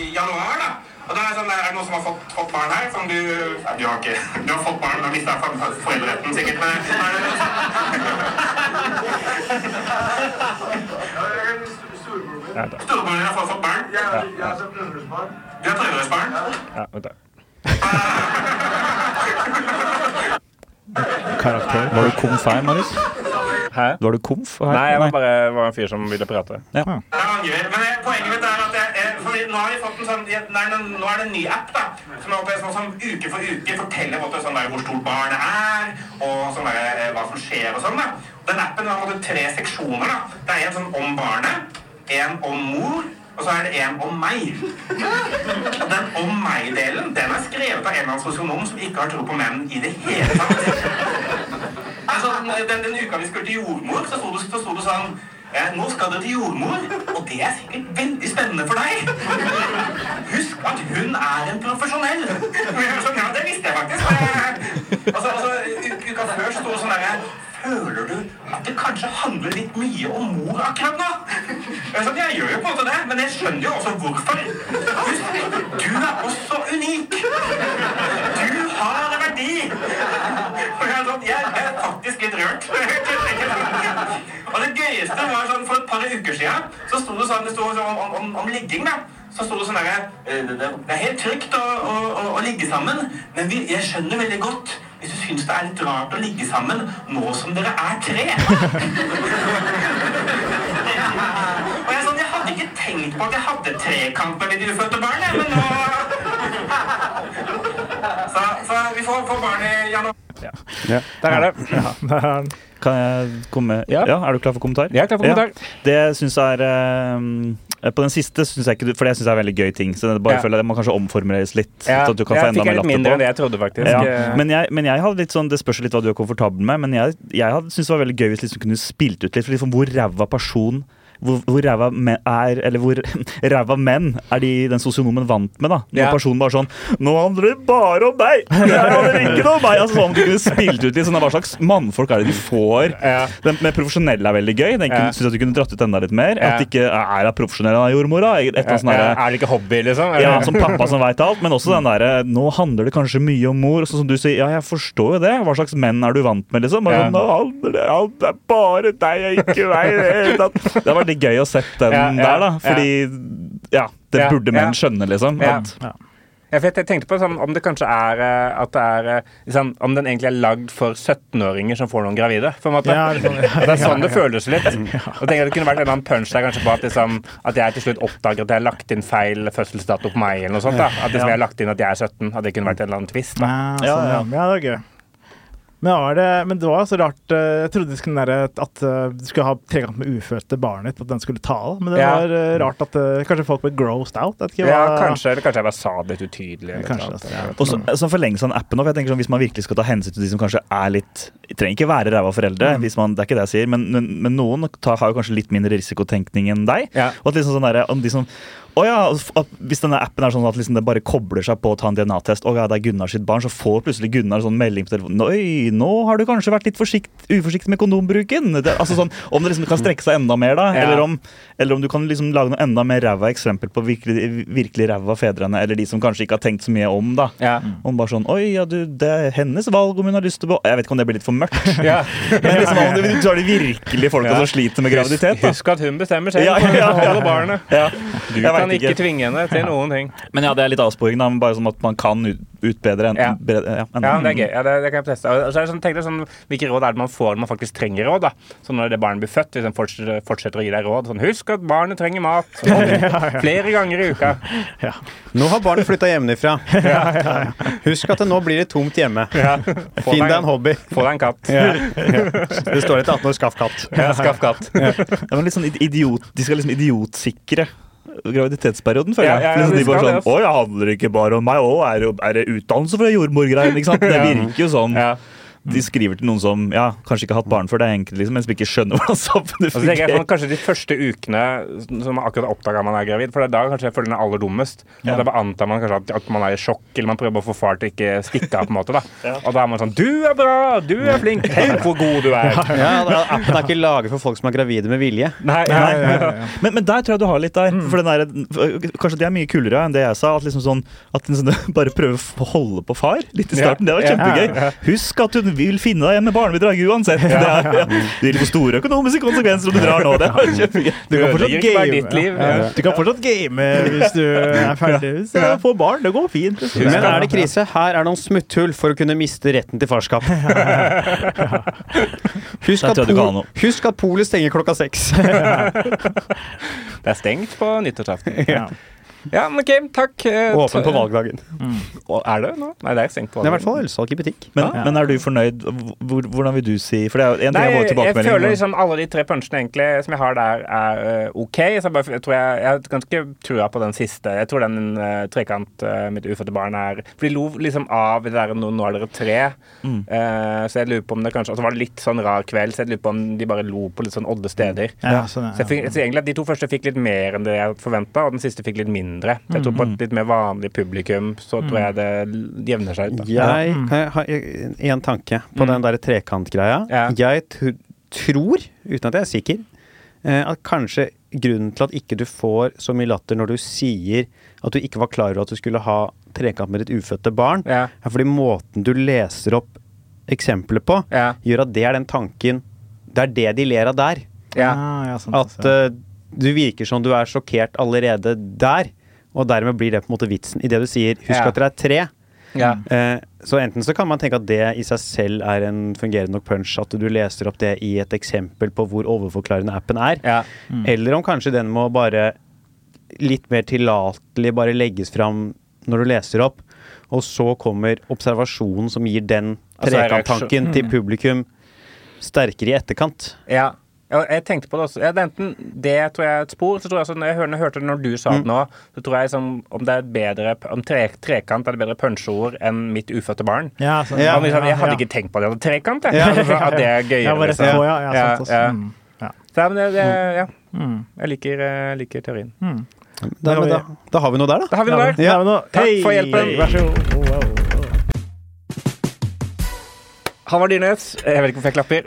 i januar, da. Og da er, det sånn, er det noen som har fått, fått barn her? Som du Nei, Du har ikke Du har fått barn, du har mista foreldreretten sikkert. Men er det Storebroren har fått, fått barn? Du har prøverørsbarn? Ja, vent da. Karakter. Var du komf her, Marius? Hæ? Var du komf her? Nei, jeg var bare var en fyr som ville prate. Ja. Men poenget mitt er at jeg, eh, for nå har vi fått en sånn nei, nå nå er det en ny app da, som, er oppe, sånn, som uke for uke forteller måte, sånn der, hvor stort barnet er, og sånn der, eh, hva som skjer og sånn. da. Den appen har måte tre seksjoner. da. Det er en sånn om barnet, en om mor, og så er det en om meg. Og den om meg-delen den er skrevet av en eller annen sosionom som ikke har tro på menn i det hele tatt. Altså, den, den uka vi skulle til jordmor, så sto det, så det sånn ja, Nå skal dere til jordmor, og det er sikkert veldig spennende for deg. Husk at hun er en profesjonell. Ja, det visste jeg faktisk. Altså, Og så, og så u- uka før sto det sånn derre Føler du at det kanskje handler litt mye om mor akkurat nå? Sånn, jeg gjør jo på en måte det, men jeg skjønner jo også hvorfor. Du er også unik. Du har verdi. Og jeg sånn, jeg er faktisk litt rørt. Og det gøyeste var sånn, for et par uker siden, så sto det sånn, det sto sånn om, om, om ligging da. Så sto det sånn der, eh, det er helt trygt å, å, å, å ligge sammen, men vi, jeg skjønner veldig godt synes det er litt rart å ligge sammen nå som dere er tre. Og jeg, sånn, jeg hadde ikke tenkt på at jeg hadde trekant med mitt ufødte barn, jeg, men nå... Så, så vi får, får barn i januar. Der er det. Det er- Kan jeg komme Ja. ja. Er du klar for kommentar? Jeg er klar for kommentar. Det jeg er Eh, På den siste syns jeg ikke For det syns jeg er en veldig gøy ting. Så det bare Ja. føler jeg det må kanskje omformuleres litt. Ja, så at du kan jeg få enda mer latter på. enn det jeg trodde, faktisk. Ja, Eh, men jeg, men jeg hadde litt sånn, Det spørs litt hva du er komfortabel med, men jeg, jeg hadde syntes det var veldig gøy hvis liksom kunne spilt ut litt. For liksom hvor ræva person hvor, hvor ræva menn er Eller hvor ræva menn er de den sosionomen vant med, da. Når Ja. personen bare sånn 'Nå handler det bare om deg!' Det handler ikke om meg! Altså, sånn, at kunne spilt ut i sånn, Hva slags mannfolk er det de får? Ja. Den med profesjonelle er veldig gøy. Den Ja. syns at du kunne dratt ut enda litt mer. At det ikke er av profesjonelle av jordmora. Et, et, Ja, derre- er det ikke hobby, liksom? Ja, som pappa som veit alt, men også den derre Nå handler det kanskje mye om mor. Sånn som du sier, ja, jeg forstår jo det. Hva slags menn er du vant med, liksom? Bare sånn, nå handler det, alt er bare deg, jeg ikke meg. Det tatt." Det hadde vært litt gøy å sette den Ja, ja, der, da. Fordi ja, det Ja, burde menn ja. skjønne, liksom. Ja. At, Ja, for jeg tenkte på sånn, om det kanskje er eh, at det er eh, liksom, Om den egentlig er lagd for 17-åringer som får noen gravide. på en måte. Ja, det, ja, det er sånn det føles litt. Og tenker at Det kunne vært en eller annen punch der kanskje på at, liksom, at jeg til slutt oppdager at jeg har lagt inn feil fødselsdato på meg. eller noe sånt da. At liksom, jeg har lagt inn at jeg er 17. At det kunne vært en eller annen twist. da. Ja, sånn, ja. ja. ja, det er gøy. Men, var det, men det var så rart eh, Jeg trodde det skulle nære at eh, du skulle ha trekant med ufødte barnet ditt, at den skulle ta. Men det Ja. var eh, rart at kanskje folk ble grossed out. Vet ikke, Ja, kanskje, eller kanskje jeg bare sa det litt utydelig. Kanskje, ja. og så, så forlengelse av den appen for jeg tenker sånn, Hvis man virkelig skal ta hensyn til de som kanskje er litt trenger ikke være ræva foreldre, hvis man, det er ikke det jeg sier, men, men, men noen tar, har jo kanskje litt mindre risikotenkning enn deg. Ja. Og at liksom sånn der, om de som å ja, Hvis denne appen er sånn at liksom det bare kobler seg på å ta en DNA-test, og ja, det er Gunnar sitt barn, så får plutselig Gunnar sånn melding på telefonen Oi, nå har du kanskje vært litt forsikt, uforsiktig med kondombruken. Det, altså sånn, Om det liksom kan strekke seg enda mer, da. Ja. Eller, om, eller om du kan liksom lage noe enda mer ræva eksempel på virkelig, virkelig ræva fedrene, eller de som kanskje ikke har tenkt så mye om, da. Ja. Om bare sånn Oi, ja, du, det er hennes valg om hun har lyst til å be-» Jeg vet ikke om det blir litt for mørkt. Ja. Men liksom om du, du tar de virkelig folka som sliter med graviditet, da. Husk at hun bestemmer selv Ja, ja, ja. Ja. Kan ikke tvinge henne til noen ting. Men ja, det er litt avsporing, da. Men bare sånn at man kan utbedre en, Ja. bedre, ja, en, Ja, det er gøy. Ja, det, det kan jeg teste. Og så er det sånn, tenk deg sånn, Hvilke råd er det man får når man faktisk trenger råd? da? Så når det barnet blir født, hvis en fortsetter, fortsetter å gi deg råd sånn, Husk at barnet trenger mat. Sånn, flere ganger i uka. Ja. Nå har barnet flytta hjemmefra. Husk at det nå blir det tomt hjemme. Ja. Finn deg en hobby. Få deg en katt. Det står etter 18 år, skaff katt. Ja, skaff katt. Ja, men litt sånn idiot, De skal liksom idiotsikre graviditetsperioden, føler jeg. ja, ja, liksom de de bare sånn det. Å, jeg handler ikke bare om meg. Å, er det, er det utdannelse for jordmorgreier? Ikke? Det virker jo sånn. Ja. De skriver til noen som ja, kanskje ikke har hatt barn før, det er enkelt, liksom, men som ikke skjønner hvordan samfunnet fungerer. så tenker jeg sånn. Kanskje de første ukene som man akkurat oppdaga man er gravid, for det er da kanskje jeg føler den er aller dummest. Ja. Og Da antar man kanskje at, at man er i sjokk, eller man prøver å få far til ikke stikke av. på en måte da. Og da er man sånn Du er bra! Du er flink! Tenk hvor god du er! Ja, ja Appen er ikke laget for folk som er gravide med vilje. Nei, Ja, nei. ja, ja, ja. Men, men der tror jeg du har litt der. Mm. For den der, kanskje det er mye kulere enn det jeg sa. At liksom sånn At liksom, bare prøver å holde på far litt i starten. Det var kjempegøy. ja, ja. Husk at hun vil finne deg igjen med barnebidrag uansett. Det, er, ja. det gir litt store økonomiske konsekvenser om du drar nå. Det kjempegøy. Du kan fortsatt game. Du kan fortsatt game hvis du er ferdig. Hvis du får barn, det går fint. Men er det krise? Her er noen smutthull for å kunne miste retten til farskap. Husk at, pol, husk at polet stenger klokka seks. Det er stengt på nyttårsaften. Ja. Ja, men ok, takk. Eh, Åpen på valgdagen. Mm. Er det nå? Nei, det er sent på Det er i hvert fall ølsalg i butikk. Men, men er du fornøyd? Hvor, hvordan vil du si For det er en ting Nei, er vår jeg føler liksom alle de tre punchene egentlig som jeg har der, er eh, OK. Så jeg, bare, jeg tror jeg, jeg har ganske trua på den siste. Jeg tror den uh, trekant uh, mitt ufødte barn er For de lo liksom av det der nå, nå er dere tre. Mm. Uh, så jeg lurer på om det kanskje Og så var det litt sånn rar kveld, så jeg lurer på om de bare lo på litt sånn odde steder. Ja, sånn, Så jeg fikk, så egentlig at De to første fikk litt mer enn det jeg forventa, og den siste fikk litt mindre. Så jeg tror på et litt mer vanlig publikum så tror jeg det jevner seg ut. da. Jeg har jeg en tanke på den der trekantgreia. Ja. Jeg tror, uten at jeg er sikker, eh, at kanskje grunnen til at ikke du får så mye latter når du sier at du ikke var klar over at du skulle ha trekant med ditt ufødte barn, Ja. er fordi måten du leser opp eksempler på, Ja. gjør at det er den tanken Det er det de ler av der. Ja. Ah, sant, At eh, du virker som du er sjokkert allerede der. Og dermed blir det på en måte vitsen i det du sier 'husk Ja. at dere er tre'. Ja. Eh, så enten så kan man tenke at det i seg selv er en fungerende nok punch, at du leser opp det i et eksempel på hvor overforklarende appen er. Ja. Eller om kanskje den må bare litt mer tillatelig bare legges fram når du leser opp, og så kommer observasjonen som gir den Altså, mm. til publikum sterkere i etterkant. Ja. Jeg tenkte på det også. Ja, det er enten det tror jeg er et spor, så tror jeg også, når jeg hørte, hørte det når du sa det nå, så tror jeg liksom, om det er bedre Om tre, trekant er det bedre punsjeord enn mitt ufødte barn. Ja, sånn. Ja, liksom, jeg hadde ja. ikke tenkt på det. trekant, jeg. Ja. At det er gøyere. Ja, bare liksom. ja, ja, Ja, sant, altså. ja. Mm. Ja. Så, ja, men det, det, ja. Mm. Jeg liker, eh, liker teorien. Da, men da, da har vi noe der, da. Da har vi noe der. Takk for hjelpen. Vær så god. Halvard Dyrnes, jeg vet ikke hvorfor jeg klapper.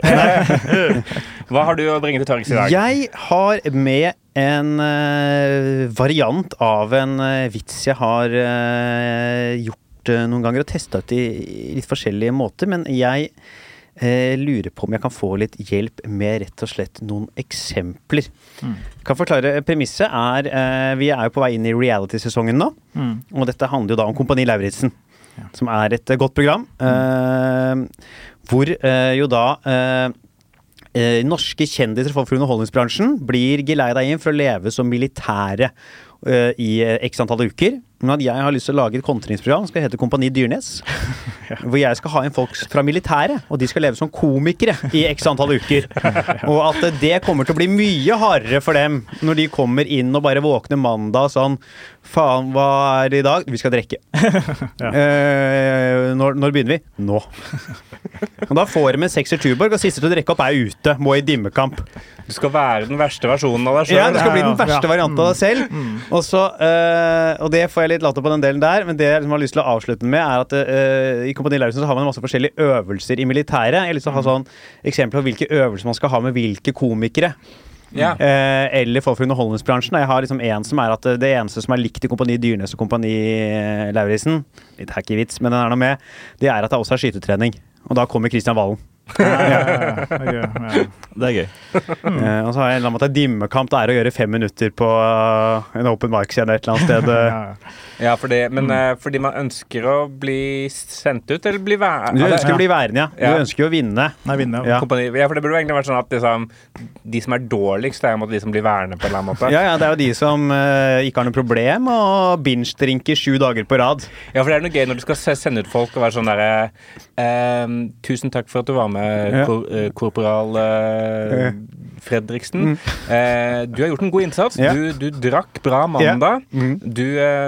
Hva har du å bringe til torgs i dag? Jeg har med en uh, variant av en uh, vits jeg har uh, gjort noen ganger og testa ut i, i litt forskjellige måter, men jeg lurer på om jeg kan få litt hjelp med rett og slett noen eksempler. Kan forklare Premisset er Vi er jo på vei inn i reality-sesongen nå, Mm. og dette handler jo da om Kompani Lauritzen. Som er et eh, godt program. eh, hvor eh, jo da norske kjendiser fra underholdningsbransjen blir geleida inn for å leve som militære i x antall uker. Men at jeg har lyst til å lage et kontringsprogram skal hete Kompani Dyrnes. Hvor jeg skal ha inn folk fra militæret, og de skal leve som komikere i x antall uker. Og at det kommer til å bli mye hardere for dem når de kommer inn og bare våkner mandag sånn Faen, hva er det i dag? Vi skal drikke. Eh, når, når begynner vi? Nå. Og da får de en sekser Tuborg, og siste til å drikke opp er ute. Må i dimmekamp. Du skal være den verste versjonen av deg sjøl. Ja, det skal bli den Ja, ja, verste ja. varianten av deg selv. Og, så, eh, og det får jeg litt latter på den delen der, men det jeg liksom har lyst til å avslutte med, er at uh, i Kompani Lauritzen har man masse forskjellige øvelser i militæret. Jeg har lyst til å ha sånn eksempler på hvilke øvelser man skal ha med hvilke komikere. Ja. Eh, eller folk fra underholdningsbransjen. Jeg har liksom en som er at det eneste som er likt i Kompani Dyrnes og Kompani eh, Lauritzen, litt hacky vits, men den er nå med, det er at det også er skytetrening. Og da kommer Kristian Valen. Ja, ja, ja. Ja. Det er gøy. Eh, og så har jeg en eller annen måte dimmekamp. Det er å gjøre fem minutter på eh, en open mic-scene et eller annet sted. eh. Ja, Ja, fordi, men eh, fordi man ønsker å bli sendt ut, eller bli værende? Du ønsker å bli værende, ja. Du ønsker jo å vinne. Nei, vinne. Ja. Ja, for det burde jo egentlig vært sånn at liksom, de som er dårligst, det er jo de som blir værende på en eller annen måte. Ja, ja, Det er jo de som uh, ikke har noe problem og binge-drinker sju dager på rad. Ja, for det er noe gøy når du skal sende ut folk og være sånn derre ehm, Tusen takk for at du var med, Ja. kor, eh, korporal uh, Fredriksen. Eh, du har gjort en god innsats. Ja. Du, du drakk bra mandag. Mm. Du,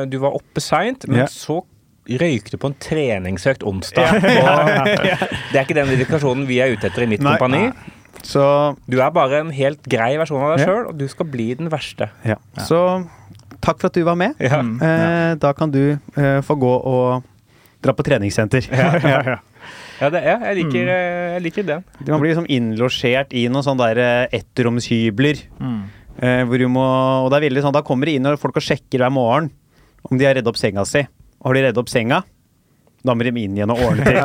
du var oppe seint, men Ja. så røykte på en treningsøkt onsdag. Og det er ikke den dedikasjonen vi er ute etter i mitt Nei. kompani. Så, Du er bare en helt grei versjon av deg Ja. sjøl, og du skal bli den verste. ja. Så takk for at du var med. Ja. Eh, da kan du eh, få gå og dra på treningssenter. Ja, ja, ja. Ja, det, er, jeg, liker, mm. jeg liker den. Man blir liksom innlosjert i noen sånne der eh, ettromshybler. Mm. Eh, hvor du må, og det er veldig sånn, Da kommer det inn og folk og sjekker hver morgen om de har redd opp senga si. Og har de redd opp senga, da må de inn igjen og ordne til.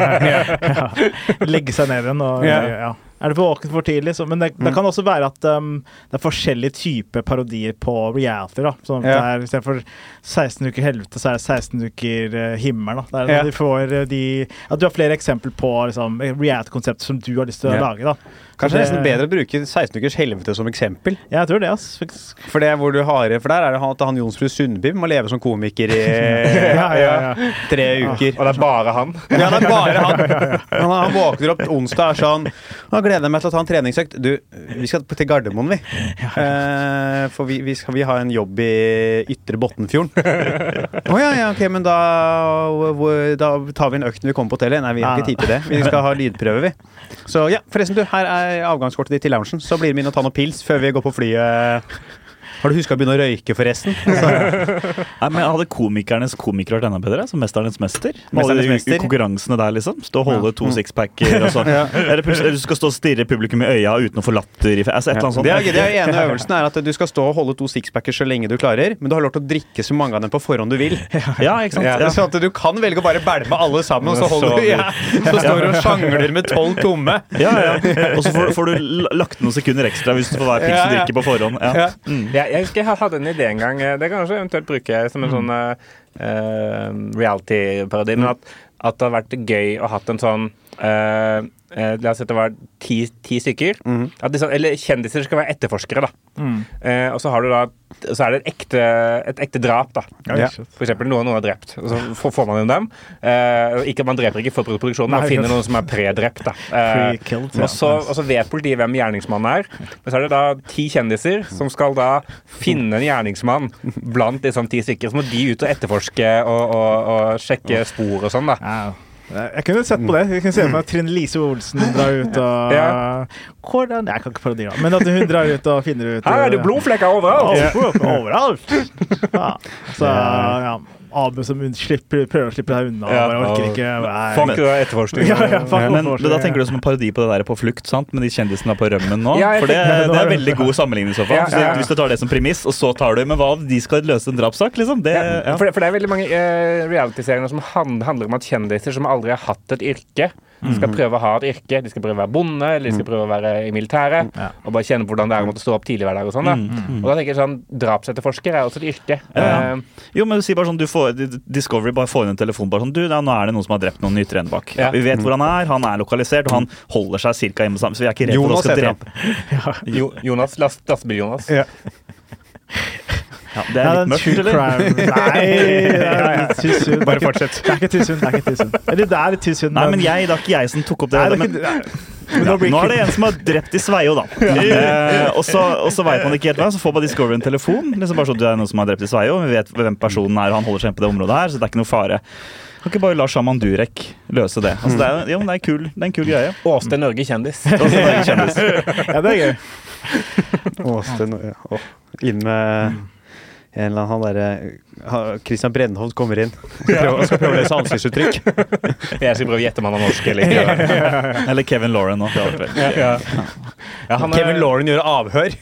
Legge seg ned igjen og Ja. ja. Er du for våken for tidlig? Så, men det, det kan også være at um, det er forskjellige typer parodier på reality. da Sånn at Ja. det er Istedenfor 16 uker helvete, så er det 16 uker uh, himmel. da Ja. de får, uh, de, At du har flere eksempler på liksom, reality-konsepter som du har lyst til å Ja. lage. da Kanskje det er nesten bedre å bruke 16 ukers helvete som eksempel. Ja, jeg tror det. ass faktisk. For det hvor du har For der er det han, at han Jonsrud Sundby må leve som komiker i Ja, ja, ja. tre uker. Og det er bare han. Ja, det er bare han. Han, han våkner opp onsdag og er sånn gleder jeg meg til å ta en treningsøkt. Du, vi skal til Gardermoen, vi. Eh, for vi, vi, skal vi ha en jobb i Ytre Bottenfjorden. Å ja, ja, ok, men da, da tar vi en økt når vi kommer på hotellet. Nei, vi har ikke tid til det. Vi skal ha lydprøve, vi. Så ja, forresten, du, her er avgangskortet ditt til loungen. Så blir det med inn og ta noen pils før vi går på flyet. Har du huska å begynne å røyke, forresten? Nei, men Hadde komikernes komikere vært enda bedre? Som Mesternes mester? Med alle Mesternes de mester. konkurransene der, liksom? Stå og holde to sixpacker og sånn. Ja. Eller du skal stå og stirre publikum i øya uten å få latter i altså, et eller annet sånt. Det er, det er ene øvelsen er at du skal stå og holde to sixpacker så lenge du klarer, men du har lov til å drikke så mange av dem på forhånd du vil. Ja, ikke sant? Ja. Ja. Sånn at du kan velge å bare bælme alle sammen, og så, holder du, ja. så står du og sjangler med tolv tomme. Ja, ja. Og så får, får du lagt noen sekunder ekstra hvis du får hver pils du drikker på forhånd. Ja. Ja. Jeg, jeg husker jeg hadde en idé en gang. Det kan jeg også eventuelt bruke som en sånn uh, reality-parodi. Men at, at det hadde vært gøy å hatt en sånn eh, uh, La oss si at det var ti, ti stykker. At disse, eller kjendiser skal være etterforskere, da. Eh, og så har du da Så er det et ekte, et ekte drap, da. Ja. For eksempel noen noen er drept. Og så får, får man inn dem. Eh, ikke, man dreper ikke for produksjonen, man finner noen som er predrept. da. Og, så, og så vet politiet hvem gjerningsmannen er. Men så er det da ti kjendiser som skal da finne en gjerningsmann blant liksom ti stykker. Så må de ut og etterforske og, og, og sjekke spor og sånn, da. Ja. Jeg kunne sett på det. Jeg kunne se for meg at Trine Lise Olsen drar ut og Ja. Hvordan Jeg kan ikke parodiere, men at hun drar ut og finner ut Her er det blodflekker overalt! Ja. overalt. Ja. Så ja, Abu som slipper, prøver å slippe seg unna. Ja. Bare orker ikke. Nei. Fuck etterforskning. Ja, ja, fuck Men da tenker du som en parodi på det der på flukt, sant? med de kjendisene på rømmen nå? Ja, For det, det er veldig god sammenligning i så fall. Ja, ja, ja. Så Hvis du tar det som premiss, og så tar du Men hva om de skal løse en drapssak, liksom? Det, ja. For, det, for det er veldig mange uh, realityserier som handler om at kjendiser som aldri har hatt et yrke, skal prøve å ha et yrke. De skal prøve å være bonde, eller de skal prøve å være i militæret. Ja. Og bare kjenne på hvordan det er å måtte stå opp tidlig hver dag. Og sånn da. Og da tenker jeg sånn, Drapsetterforsker er også et yrke. Ja. Eh, Jo, men du sier bare sånn, du får, Discovery bare får inn en telefon bare sånn Du, da, nå er det noen som har drept noen i Enebakk. Ja, Ja. vi vet hvor han er, han er lokalisert, og han holder seg cirka hjemme sammen. Så vi er ikke redd for å skal drepe. jo, Jonas, last, Lastebil-Jonas. Ja. Ja, det er litt mørkt, eller? crime. Nei, det er too. Bare fortsett. Det er ikke too. Det er ikke too. Eller det er litt. Nei, men jeg, det er ikke jeg som tok opp det. Nei, det er ikke, ja, nå er det en som har drept i Sveio, da. Eh, og så, veit man ikke helt hva, så får bare Discovery en telefon. Liksom bare så det er noen som har drept i Sveio, vi vet hvem personen er, og han holder seg på det området her, så det er ikke noe fare. Kan ikke bare la Shaman Durek løse det. Altså, det, er, jo, det, er kul, det er en kul greie. Åste Norge kjendis. Åste Norge er kjendis. Ja, det er gøy. Åsten ja. Åh, Inn med en eller annen han derre Christian Brennholt kommer inn. og skal prøve å løse ansiktsuttrykk. Jeg skal prøve å gjette om han er norsk eller ikke. Eller Kevin Lauren nå. Ja, han er- Kevin Lauren gjør avhør.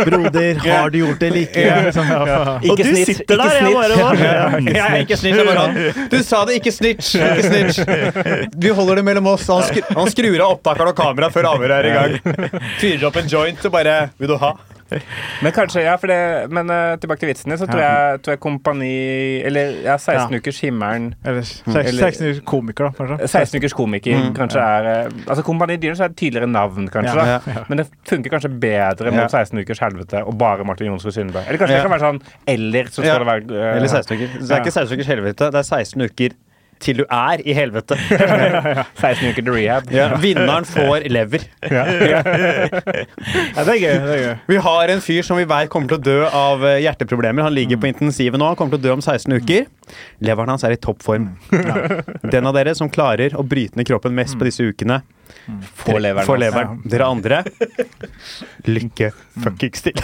Broder, har du gjort det eller ikke? Liksom. Og du snitch, sitter der, jeg bare var Jeg er ikke snitch. jeg bare han. Du sa det, ikke snitch. Ikke snitch. Vi holder det mellom oss. Han, skru, han skrur av opptakeren og kameraet før avhøret er i gang. Fyrer opp en joint og bare Vil du ha? Men kanskje, ja, for det, men uh, tilbake til vitsene, så tror jeg, tror jeg Kompani Eller ja, 16 Ja. ukers himmelen Eller 16 ukers komiker, da, kanskje. 16 ukers komiker kanskje er eh, Altså Kompani Dyrens er et tydeligere navn, kanskje. Ja, da Men det funker kanskje bedre mot 16 ukers helvete og bare Martin Jonsrud Sundberg. Eller kanskje Ja. det kan være sånn Eller så skal Ja. det være uh, Eller 16 uker. Så det er ikke 16 ukers helvete, det er 16 uker til du er i helvete. 16 uker til rehab. Vinneren får lever. Ja, det er gøy. det er gøy. Vi har en fyr som vi vet kommer til å dø av eh, hjerteproblemer. Han ligger på intensivet nå. Han kommer til å dø om 16 uker. Leveren hans er i toppform. Den av dere som klarer å bryte ned kroppen mest på disse ukene, Få leveren. får hans. leveren. Dere andre lykke fuckings til.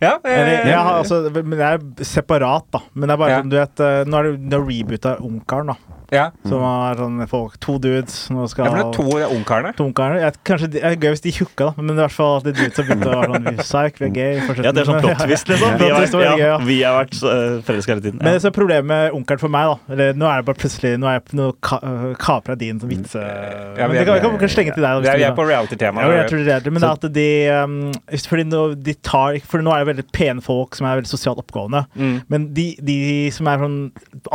Ja, eh, har, altså, men det er separat, da. Men det er bare Ja. sånn, du vet eh, Nå er det, det er reboota Ungkaren, da. Ja. Som er sånn folk To dudes. Nå skal ja, er to ungkarene. to ungkarene. Jeg- Kanskje de, er gøy hvis de tjukka, da. Men i hvert fall at de dudes har begynt å være sånn Psych, vi er gay. Ja, det er sånn plot twist, liksom. Ja, Vi har var ja, ja. vi har vært uh, forelska hele tiden. Men det som er problemet med onkelen for meg, da eller, Nå er det bare plutselig Nå er jeg på noe ka, øh, kapra din sånn vitse... Ja, men vi det kan, kan, kan slenge til deg. da, Vi er, vi er på reality-tema. Ja, jeg tror det det, men det er at de um, Fordi nå, de tar For nå er det veldig pene folk som er veldig sosialt oppgående. Mm. Men de, de som er sånn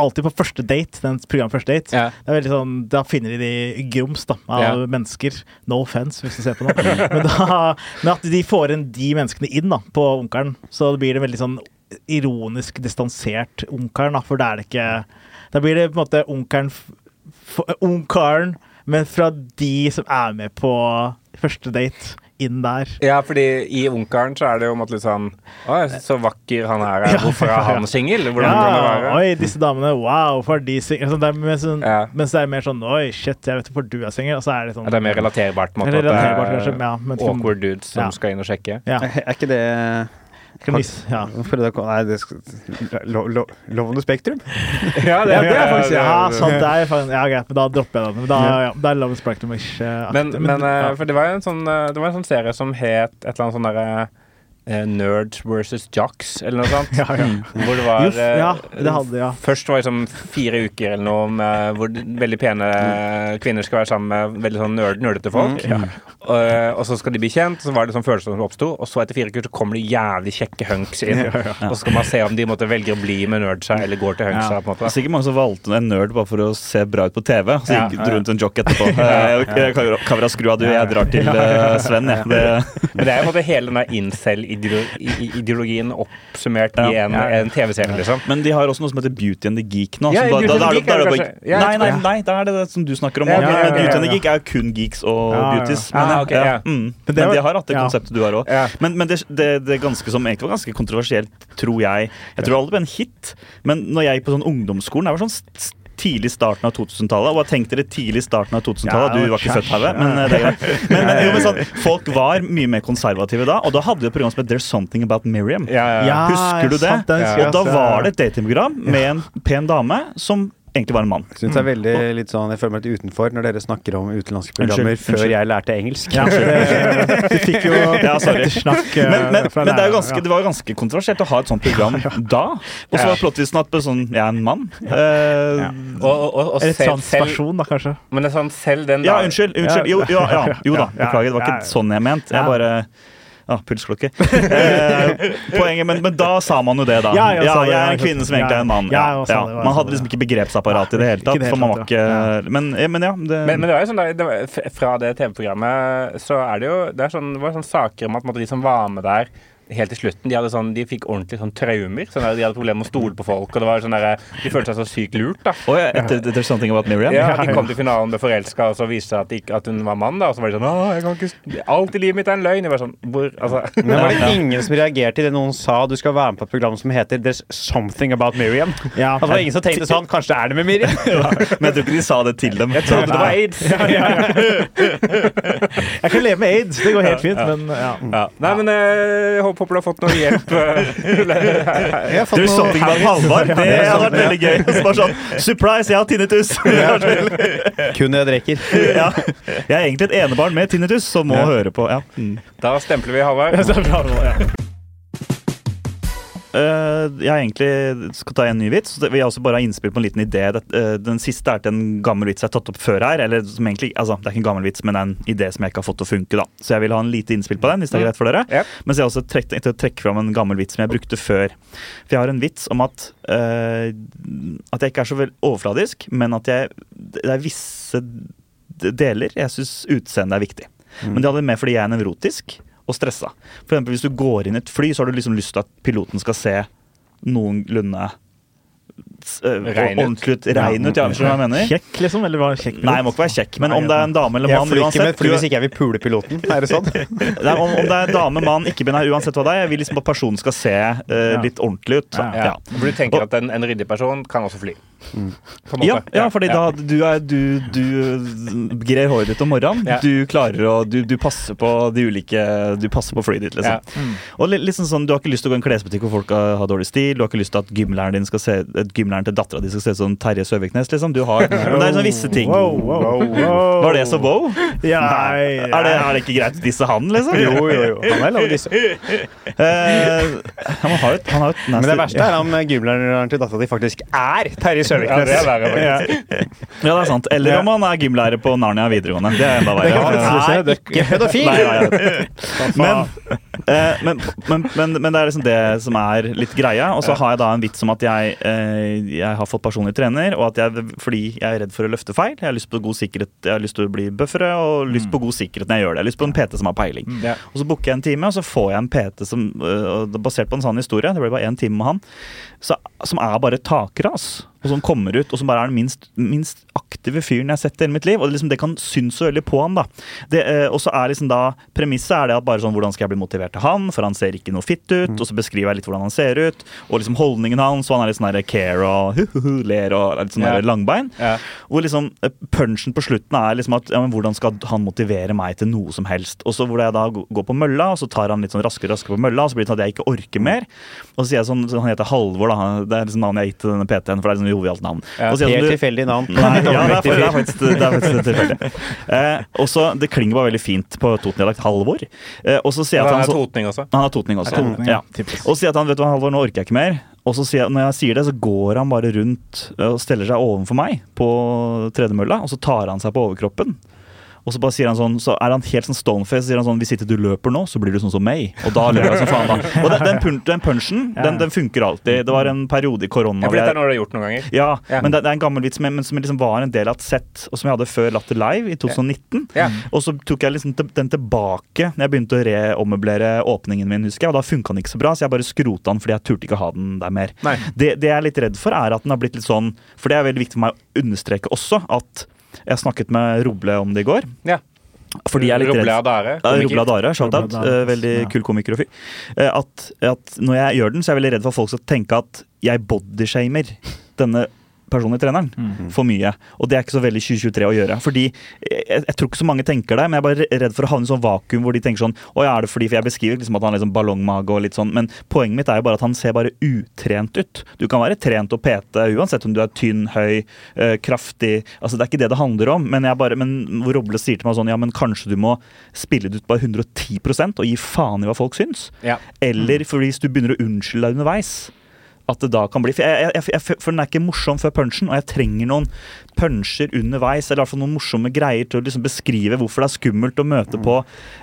alltid på første date, den programmet Første date, Ja. det er veldig sånn, da finner de de grums da, av Ja. mennesker. No offense, hvis du ser på noe. Men, da, men at de får inn de menneskene inn da, på Onkelen, så blir det veldig sånn ironisk distansert Onkelen, for da er det ikke Da blir det på en måte Onkelen Onkelen, men fra de som er med på første date, inn der. Ja, fordi i Ungkaren så er det jo måtte litt sånn Å, så vakker han her er. Hvorfor er han singel? Hvordan kan det være? oi, disse damene, wow, hvorfor er de single? Sånn, det er sånn, Ja. Mens det er mer sånn, oi, shit, jeg vet hvorfor du er singel. Og så er det sånn Ja, det er mer relaterbart, på en måte. Relaterbart, at kanskje, ja, er men- awkward dudes som Ja. skal inn og sjekke. Ja, Er ikke det mis, ja. Hvorfor er det Nei, det skal Lo- lo- on the Ja, Det, det er faktisk Ja, sant, det er faktisk Ja, greit, men da dropper jeg den. Da, ja, det er Love Spektrum ikke Men, men ja. eh, for det var jo en sånn eh, Det var en sånn serie som het et eller annet sånn derre eh, Nerds versus Jocks, eller noe sånt. Ja, ja. Hvor det var eh, ja, det hadde ja. Først var det liksom fire uker eller noe med, hvor veldig pene kvinner skal være sammen med veldig sånn nerd, nerdete folk. Og, og så skal de bli kjent, så var det sånn følelser som oppsto. Og så etter fire uker så kommer det jævlig kjekke hunks inn. Og så skal man se om de måtte velge å bli med nerdsa eller går til hunksa. på en Det er måte. sikkert mange som valgte en nerd bare for å se bra ut på TV. Så Ja, gikk ja, ja. rundt en jock etterpå. Eh, Kavra- Kavra, skru av, du. Jeg drar til eh, Sven, jeg. Det, Men det er jo på en måte hele den der incel-ideologien oppsummert i Ja. en, en TV-serie, liksom. men de har også noe som heter Beauty and the Geek nå. Da- da- da Geek er det det bare- Nei, nei, nei, da er det det som du snakker om. Ja, ja, ja, Beauty and the. Geek er jo kun geeks og Ja, ja, ja. beauties. Ah, Men, ok, ja. mm. Men de har hatt det ja. konseptet du har òg. Men, men det, det, det ganske som egentlig var ganske kontroversielt, tror jeg Jeg tror aldri det ble en hit, men når jeg gikk på sånn ungdomsskolen Det var sånn tidlig starten av 2000-tallet. Og hva tenkte dere tidlig starten av 2000-tallet? Ja, du var ikke født, Hauge, men eh, det er greit. Men, men, jo, men sånn, folk var mye mer konservative da, og da hadde vi et program som het There's Something About Miriam. Ja, ja, Husker du det? sant, Og da var det et datingprogram med en pen dame som egentlig var en mann. Jeg synes det er veldig litt sånn Jeg føler meg litt utenfor når dere snakker om utenlandske programmer Unnskyld, før unnskyld. jeg lærte engelsk. Ja, det, du fikk jo Ja, eh, Men, men, fra men det, er jo ganske, ja. det var ganske kontroversielt å ha et sånt program da. Og så Ja. var plottisen at sånn, jeg er en mann. Eh, Og, og, og, og selv, transperson, da, kanskje. men det er sånn, selv den Ja, unnskyld. unnskyld. Jo, ja, ja, jo da, beklager. Det var ikke sånn jeg mente. Jeg Ja. bare ja, pulsklokke. Eh, poenget, men, men da sa man jo det, da. Ja, Ja, jeg sa jeg er en kvinne som egentlig er en mann. Ja, Ja, ja. Man hadde liksom ikke begrepsapparat i det hele tatt. det For man var ikke Men, ja, men ja. Det, Men, men det var jo sånn da, det var, fra det TV-programmet så er det jo det, er sånn, det var sånn saker om at de som var med der helt til slutten, de, hadde sånn, de fikk ordentlig sånn traumer. Sånn der, de hadde problemer med å stole på folk. Og det var sånn der, De følte seg så sykt lurt. da Å ja, etter, etter Something About Miriam? ja, De kom til finalen med forelska, og så viste det seg at, de at hun var mann. da Og så var de sånn jeg kan ikke Alt i livet mitt er en løgn. Jeg var sånn Hvor Altså Men var det ingen som reagerte idet noen sa du skal være med på et program som heter There's Something About Miriam? Ja. Altså, det var ingen som tenkte sånn Kanskje det er det med Miriam? Men jeg tror ikke de sa det til dem. Jeg trodde det var aids. Jeg kan leve med aids, det går helt fint, men ja. Ja. Nei, men eh, jeg håper du har fått noe hjelp. du Jeg har fått There's noe Something About Halvard. Det har hadde vært veldig gøy. Så bare sånn Surprise, jeg har tinnitus! Kun jeg drikker. ja. Jeg er egentlig et enebarn med tinnitus som må høre på. Ja. Mm. Da stempler vi Halvard. Jeg egentlig skal ta en ny vits. så vil jeg også bare ha innspill på en liten idé. Eh, den siste er til en gammel vits jeg har tatt opp før her. Eller som egentlig, altså, Det er ikke en gammel vits, men en idé som jeg ikke har fått til å funke. da. Så jeg vil ha en lite innspill på den, hvis det er greit for dere. Yep. Mens jeg også trekk, tenkte å trekke fram en gammel vits som jeg brukte før. For jeg har en vits om at uh, at jeg ikke er så vel overfladisk, men at jeg, det er visse deler jeg syns utseendet er viktig. Men det hadde mer fordi jeg er nevrotisk og stressa. For eksempel hvis du går inn i et fly, så har du liksom lyst til at piloten skal se noenlunde ordentlig ut. Rein ut, ja. Skjønner du hva jeg mener? Kjekk, liksom? Eller var kjekk? Nei, jeg må ikke være kjekk, men om det er en dame eller Jeg mann flyr ikke med uansett fly hvis ikke jeg vil pule piloten. Er det sånn? Nei, om, om det er dame, mann, ikke binær, uansett hva det er. Jeg vil liksom at personen skal se uh, litt ordentlig ut. Ja, Ja. Ja. For du tenker at en, en ryddig person kan også fly. Mm. Ja, ja, fordi da du, er, du, du grer håret ditt om morgenen. Ja. Du klarer å du, du passer på de ulike Du passer på flyet ditt, liksom. Ja. Og litt, litt sånn Du har ikke lyst til å gå i en klesbutikk hvor folk har, har dårlig stil. Du har ikke lyst til at gymlæreren din skal se at gymlæreren til dattera di skal se ut som Terje Søviknes. liksom. Du har, men det er sånne visse ting. Wow, wow, wow. Var det så wow? Ja, Er det, er det ikke greit å disse han, liksom? Jo, jo, jo. Han er lov å disse. Eh, han har et, han har et Men det verste er om gymlæreren til dattera di faktisk er Terje Ja, Søviknes. det er Ja. Ja, det er sant. Eller om han er gymlærer på Narnia videregående. Det er enda verre. kan er ikke pedofil! Nei, nei, nei. Men, eh, men, men, men, men det er liksom det som er litt greia. Og så har jeg da en vits om at jeg, eh, jeg har fått personlig trener, og at jeg, fordi jeg er redd for å løfte feil. Jeg har lyst på god sikkerhet, jeg har lyst til å bli buffere og lyst på god sikkerhet når jeg gjør det. Jeg har lyst på en PT som har peiling. Ja. Og så booker jeg en time, og så får jeg en PT som, øh, er basert på en sann historie, det ble bare én time med han, så, som er bare takras. Og som kommer ut, og som bare er den minst, minst aktive fyren jeg har sett i hele mitt liv. Og det, liksom, det kan synes så veldig på han, da. Det, eh, og så er liksom da Premisset er det at bare sånn hvordan skal jeg bli motivert til han, for han ser ikke noe fitt ut. Og så beskriver jeg litt hvordan han ser ut, og liksom holdningen hans, og han er litt sånn der care og hu-hu-hu, ler og litt sånn yeah. langbein. Yeah. Hvor liksom eh, punchen på slutten er liksom at ja, men hvordan skal han motivere meg til noe som helst? Og så hvor jeg da går på mølla, og så tar han litt sånn raskere raskere på mølla, og så blir det sånn at jeg ikke orker mer. Og så sier jeg sånn, så han heter Halvor, da. han- det er liksom navnet jeg har gitt til denne PT-en, for det er liksom jovialt navn. Ja, Helt du- tilfeldig navn. Nei, ja, det er, det er faktisk, det er faktisk tilfeldig. Eh, og så, Det klinger bare veldig fint på Toten-dialekt. Halvor. Eh, og så sier jeg er han så, totning også. Han har totning også. Totning, ja. Og så sier jeg at han vet du hva, Halvor, nå orker jeg ikke mer. Og så sier jeg, når jeg sier det, så går han bare rundt eh, og steller seg ovenfor meg på tredemølla, og så tar han seg på overkroppen. Og så bare sier han sånn, så er han helt sånn stoneface sier han sånn Hvis ikke du løper nå, så blir du sånn som meg. Og da løper jeg som faen, da. Og den, den, pun- den punchen, den, den funker alltid. Det var en periode i korona Ja, for dette er noe du har gjort noen ganger. ja, Ja. men det, det er en gammel vits men, men som liksom var en del av et sett, og som jeg hadde før Latter Live i 2019. Ja. Og så tok jeg liksom den tilbake når jeg begynte å reommøblere åpningen min, husker jeg. Og da funka den ikke så bra, så jeg bare skrota den fordi jeg turte ikke å ha den der mer. Det, det jeg er litt redd for, er at den har blitt litt sånn For det er veldig viktig for meg å understreke også at jeg snakket med Roble om det i går. Ja. Fordi jeg er litt Roble Adare. ja, komiker. Robla Dare, shout-out. Robla Dare, Eh, veldig ja. kul komiker og fyr. Eh, At, at når jeg gjør den, så er jeg veldig redd for at folk skal tenke at jeg bodyshamer denne personlige treneren for mye. Og det er ikke så veldig 2023 å gjøre. Fordi jeg, jeg tror ikke så mange tenker det, men jeg er bare redd for å havne i sånn vakuum hvor de tenker sånn Å ja, er det fordi For jeg beskriver liksom at han har liksom ballongmage og litt sånn, men poenget mitt er jo bare at han ser bare utrent ut. Du kan være trent og pete uansett om du er tynn, høy, øh, kraftig Altså Det er ikke det det handler om, men jeg bare Men Roble sier til meg sånn Ja, men kanskje du må spille det ut bare 110% og gi faen i hva folk syns. Ja. Eller for hvis du begynner å unnskylde deg underveis. At det da kan bli For, jeg, jeg, jeg, for den er ikke morsom før punchen, og jeg trenger noen puncher underveis, eller i hvert fall noen morsomme greier til å liksom beskrive hvorfor det er skummelt å møte på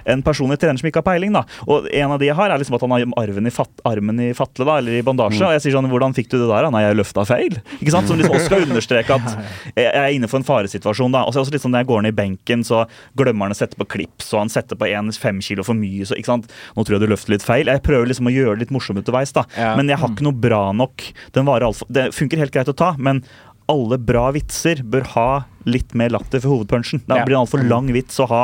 en personlig trener som ikke har peiling. da Og en av de jeg har, er liksom at han har arven i fat, armen i fatle, da, eller i bandasje. Og jeg sier sånn Hvordan fikk du det der? Nei, jeg løfta feil. Ikke sant? Som liksom også skal understreke at jeg er inne for en faresituasjon. da Og så er det også litt sånn når jeg går ned i benken, så glemmer han å sette på klips, og han setter på en fem kilo for mye, så ikke sant. Nå tror jeg du løfter litt feil. Jeg prøver liksom å gjøre det litt morsomt underveis, da. Men jeg har ikke noe bra nok. Den varer altså, det funker helt greit å ta, men alle bra vitser bør ha litt mer latter for hovedpunchen. Ja. blir det en altfor lang vits å ha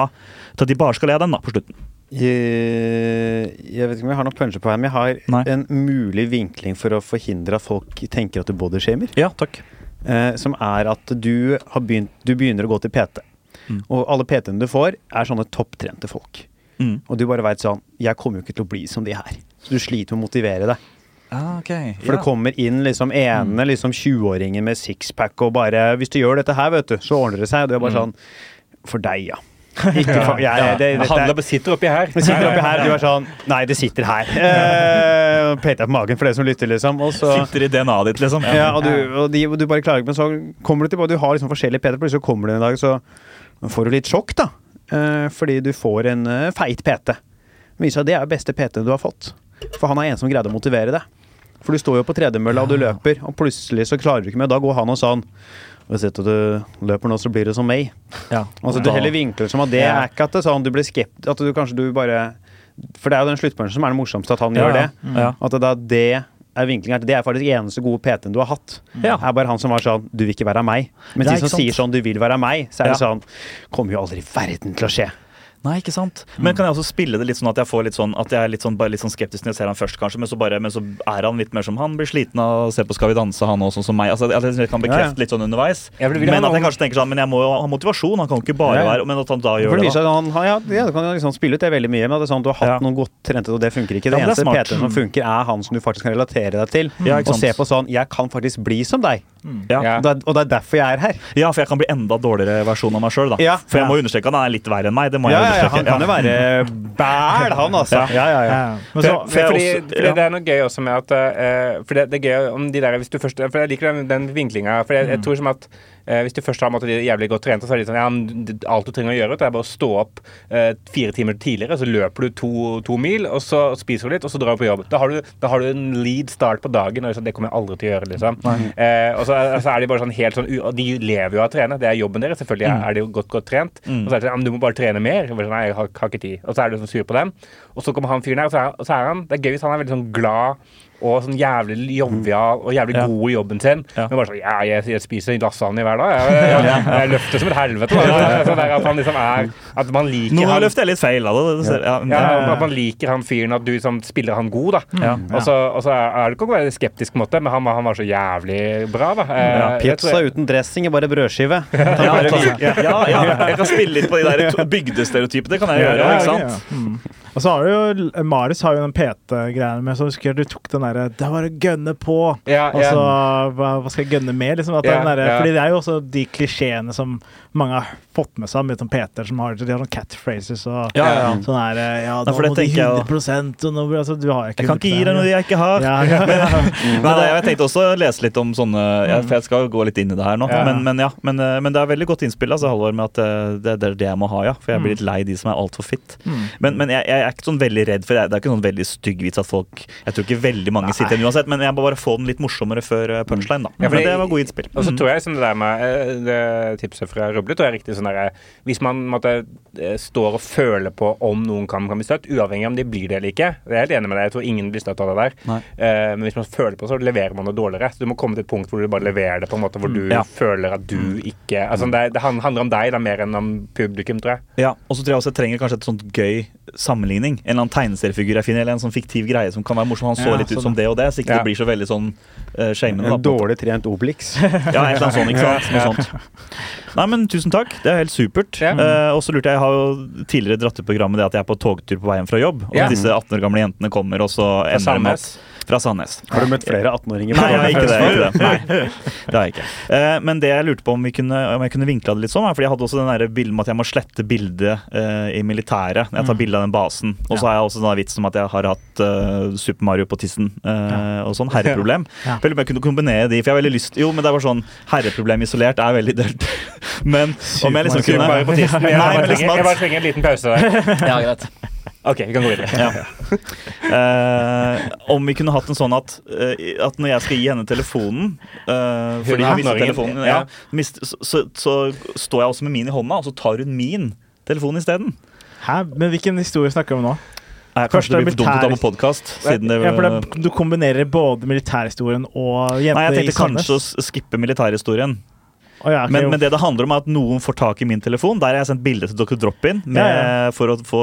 til at de bare skal le av den da, på slutten. Jeg, jeg vet ikke om jeg har noen puncher på her, men jeg har Nei. en mulig vinkling for å forhindre at folk tenker at du bodyshamer. Ja, takk. Eh, som er at du, har begynt, du begynner å gå til PT. Mm. Og alle PT-ene du får, er sånne topptrente folk. Mm. Og du bare veit sånn Jeg kommer jo ikke til å bli som de her. Så du sliter med å motivere deg. Ah, okay. For det kommer inn liksom ene Mm. liksom 20-åringen med sixpack og bare 'Hvis du gjør dette her, vet du, så ordner det seg.' Og du er bare Mm. sånn For deg, ja. Ikke for jeg, det, Det det, det, sitter oppi her. det sitter oppi her, du er sånn Nei, det sitter her. Eh, Peter jeg på magen for det som lytter, liksom. Og så Sitter i DNA-et ditt, liksom. ja, og, du, og, de, og du bare klager, men så kommer du tilbake. Du har liksom forskjellige Peter, plutselig så kommer du en dag, så får du litt sjokk, da. Eh, fordi du får en eh, feit PT. Det viser at det er beste PT-en du har fått. For han er en som greide å motivere deg. For du står jo på tredemølla og du løper, og plutselig så klarer du ikke mer. Da går han og sånn Hvis du løper nå, så blir det som meg. Ja. Altså Du heller vinkler som at det er ikke at det sånn du blir skeptisk At du kanskje du bare For det er jo den sluttpunkten som er det morsomste, at han Ja, gjør det. ja. At det, er det er vinklinga. Det er faktisk eneste gode PT-en du har hatt. Ja. Er bare han som var sånn Du vil ikke være meg. Men de som sant? sier sånn Du vil være meg, så er det sånn Kommer jo aldri i verden til å skje. Nei, ikke sant. Men kan jeg også spille det litt sånn at jeg får litt sånn At jeg er litt sånn, bare litt sånn skeptisk når jeg ser han først, kanskje, men så, bare, men så er han litt mer som Han blir sliten av å se på Skal vi danse, han også, sånn som meg. Altså, at jeg kan bekrefte litt sånn underveis. Ja, men at jeg kanskje tenker sånn Men jeg må jo ha motivasjon, han kan jo ikke bare Ja, være Men at han da gjør det det, da. han, han, ja, ja, du kan liksom spille ut det veldig mye, men at det er sånn, du har hatt Ja. noen godt trente, og det funker ikke. Det Ja, det eneste. PT-en som funker, er han som du faktisk kan relatere deg til. Ja, og se på sånn Jeg kan faktisk bli som deg. Ja. Ja. Og, det er, og det er derfor jeg er her. ja, for jeg kan bli enda dårligere versjon av meg sjøl, da. Ja. For jeg må understreke at han er litt verre enn meg. Det må Ja, jeg ja, ja, han kan jo være bæl, han, altså. Ja. Ja, ja, For, så, for, for fordi, også- fordi ja. det er noe gøy også med at uh, For det, det er gøy om de der hvis du først For jeg liker den, den vinklinga. For jeg, jeg tror som at hvis du først har måttet, jævlig godt trent, så er det litt sånn ja, alt du trenger å gjøre, det er bare å stå opp eh, fire timer tidligere, så løper du to, to mil, og så spiser du litt, og så drar du på jobb. Da har du, da har du en lead start på dagen. Og det kommer jeg aldri til å gjøre, liksom. Eh, og så, er- er de bare sånn helt sånn de lever jo av å trene. Det er jobben deres. Selvfølgelig er- er de jo godt, godt trent. Og så er det sånn ja, men du må bare trene mer. Og bare sånn, Nei, jeg har, har ikke tid. Og så er du sånn sur på dem. Og så kommer han fyren her, og så er, og så er han Det er gøy hvis han er veldig sånn glad og sånn jævlig jovial og jævlig Ja. god i jobben sin. Ja. Men bare sånn Ja, jeg, jeg spiser lasagne hver dag. Jeg, jeg, jeg, jeg løfter som et helvete. Da. Så det er at han liksom er At man liker Nå han løfter jeg litt feil av det. det ser, ja, ja, At man liker han fyren, at du liksom spiller han god, da. Ja. Og så, og så er det ikke å være skeptisk, på en måte, men han, han var så jævlig bra, da. Eh, Ja, Pizza jeg- uten dressing er bare brødskive. Ja, ja, ja, jeg kan spille litt på de der bygdestereotypene. Det kan jeg gjøre. Ja, ikke ja, sant? Og så har du jo Marius har jo den PT-greiene med så husker du tok den derre Det var å gønne på! Ja, Og ja. så hva, hva skal jeg gønne med? Liksom, den derre- ja. Fordi det er jo også de klisjeene som mange har fått med seg mye sånn Peter, som har, de har sånn catphrases og Ja, ja. sånn her eh, Ja, nå må de jo. 100 og nå altså, du har ikke Jeg kan ikke gi deg noe jeg ikke har. Ja, ja, ja. Men det, jeg tenkte også å lese litt om sånne ja, For jeg skal gå litt inn i det her nå. Ja. Men, men ja, men, eh, men det er veldig godt innspill, altså, Halvor, med at eh, det, det er det jeg må ha, ja. For jeg blir litt lei de som er altfor fit. Mm. Men, men jeg, jeg er ikke sånn veldig redd, for det er ikke sånn veldig stygg vits at folk Jeg tror ikke veldig mange sitter igjen uansett, men jeg må bare få den litt morsommere før punchline, da. Ja, for men det- var gode innspill. Og så Mm. tror jeg liksom det der med det tipset fra Ruble tror jeg er riktig sånn der, Hvis man måtte, eh, står og føler på om noen kan, kan bli støtt, uavhengig om de blir det eller ikke Jeg er helt enig med deg, jeg tror ingen blir støtt av det der. Nei. Eh, men hvis man føler på det, så leverer man det dårligere. Så du må komme til et punkt hvor du bare leverer det på en måte hvor du Ja. føler at du ikke Altså det, det handler om deg, det er mer enn om publikum, tror jeg. Ja, og så tror jeg også jeg trenger kanskje et sånt gøy sammenligning. En eller annen tegneseriefigur jeg finner, eller en sånn fiktiv greie som kan være morsom. Han så Ja, litt ut sånn, som det og det, så ikke Ja. det blir så veldig sånn uh, shamende. En dårlig trent Obelix. Ja, et eller annet sånt, ikke sant? Noe sånt. Nei, men tusen takk. Det er helt supert. Ja. Uh, og så lurte jeg, jeg har jo tidligere dratt ut programmet det at jeg er på togtur på veien fra jobb. Og Ja. disse 18 år gamle jentene kommer, og så ender det med at Fra Sandnes. Har du møtt flere 18-åringer? Nei, jeg har ikke det. Nei, det har jeg ikke. Uh, men det jeg lurte på om, vi kunne, om jeg kunne vinkla det litt sånn, fordi jeg hadde også den bilden med at jeg må slette bildet uh, i militæret når jeg tar bilde av den basen. Og så har jeg også den vitsen om at jeg har hatt uh, Super Mario på tissen og sånn. Herreproblem. Ja. Veldig jeg kunne kombinere de, for jeg har veldig lyst Jo, men det er bare sånn Herreproblem isolert er veldig dølt. Men om jeg liksom Super kunne Mario på tissen. Nei, men liksom jeg bare trenger en liten pause der. Ja, greit. OK, vi kan gå videre. Ja. Uh, om vi kunne hatt en sånn at, uh, at når jeg skal gi henne telefonen uh, Fordi hun mister telefonen ja. mist, så, så, så står jeg også med min i hånda, og så tar hun min telefon isteden. Hæ? Men hvilken historie snakker vi om nå? Nei, Kanskje det blir for dumt å ta på podkast. Ja, for det, du kombinerer både militærhistorien og Nei, jeg tenkte kanskje å skippe militærhistorien. Å ja, okay, Men, men det det handler om, er at noen får tak i min telefon. Der har jeg sendt bilde til Dr. Drop-In. med- Ja, For å få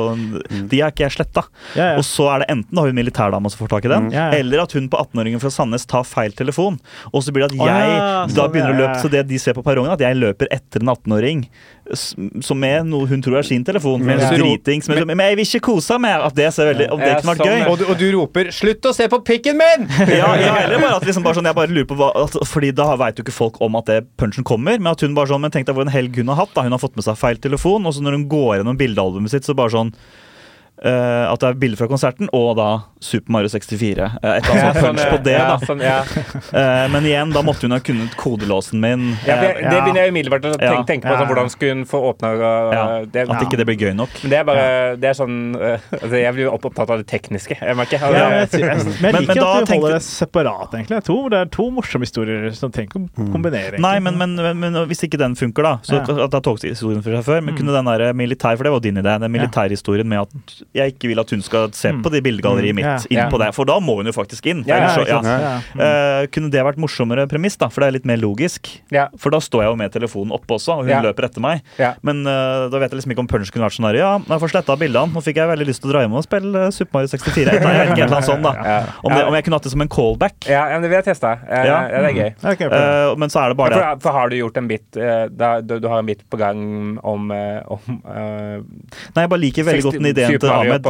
De har ikke jeg sletta. ja, ja. Og så er det enten da hun militærdama som får tak i den, Mm. Ja, ja. eller at hun på 18-åringen fra Sandnes tar feil telefon. Og så blir det at jeg ja, da sånn, begynner å ja, løpe. Så det de ser på perrongen, at jeg løper etter en 18-åring s- som er noe hun tror er sin telefon. Men ja. dritings, men, men jeg vil ikke kose mer! At det ser veldig Om det Ja, kunne vært sånn, gøy. Og du, og du roper 'slutt å se på pikken min'! Ja, ja, eller bare at liksom bare sånn, jeg bare lurer på hva at, Fordi da veit jo ikke folk om at det punchen kommer. Men at hun bare sånn, men tenk deg hvor en helg hun har hatt. da Hun har fått med seg feil telefon, og så når hun går gjennom bildealbumet sitt, så bare sånn eh, at det er bilder fra konserten, og da Super Mario 64. Uh, et eller annet punch på det, ja, da. Sånn, ja. uh, men igjen, da måtte hun ha kunnet kodelåsen min. Ja, det, Eh, det begynner jeg umiddelbart å tenke, Ja. tenke på. Sånn, hvordan skulle hun få åpna Ja, det, At ikke det blir gøy nok. Men det er bare Det er sånn altså Jeg blir opptatt av det tekniske. Jeg merker. Altså, Ja, men jeg, men jeg liker men at du holder det separat, egentlig. To, det er to morsomme historier som trenger ikke å kombinere. Nei, men, men, men, men hvis ikke den funker, da Så Ja. at det er toghistorien for seg før. Men kunne den der militær For det var din idé. Den militærhistorien med at jeg ikke vil at hun skal se på det bildegalleriet mitt Yeah, inn på det. For da må hun jo faktisk inn. Så-. Eh, kunne det vært morsommere premiss, da? For det er litt mer logisk. For da står jeg jo med telefonen oppe også, og hun løper etter meg. Men uh, da vet jeg liksom ikke om punch kunne vært sånn her Ja, jeg får sletta bildene. Nå fikk jeg veldig lyst til å dra hjem og spille eh, Super Mario 64. Jeg vet ikke, et eller annet sånt, da. Om, det, om jeg kunne hatt det som en callback. Ja, men det vil jeg teste. Ja, det er gøy. Eh, men så er det bare det For, for har du gjort en bit da, du, du har en bit på gang om, om Nei, jeg bare liker veldig godt den ideen til Ahmed.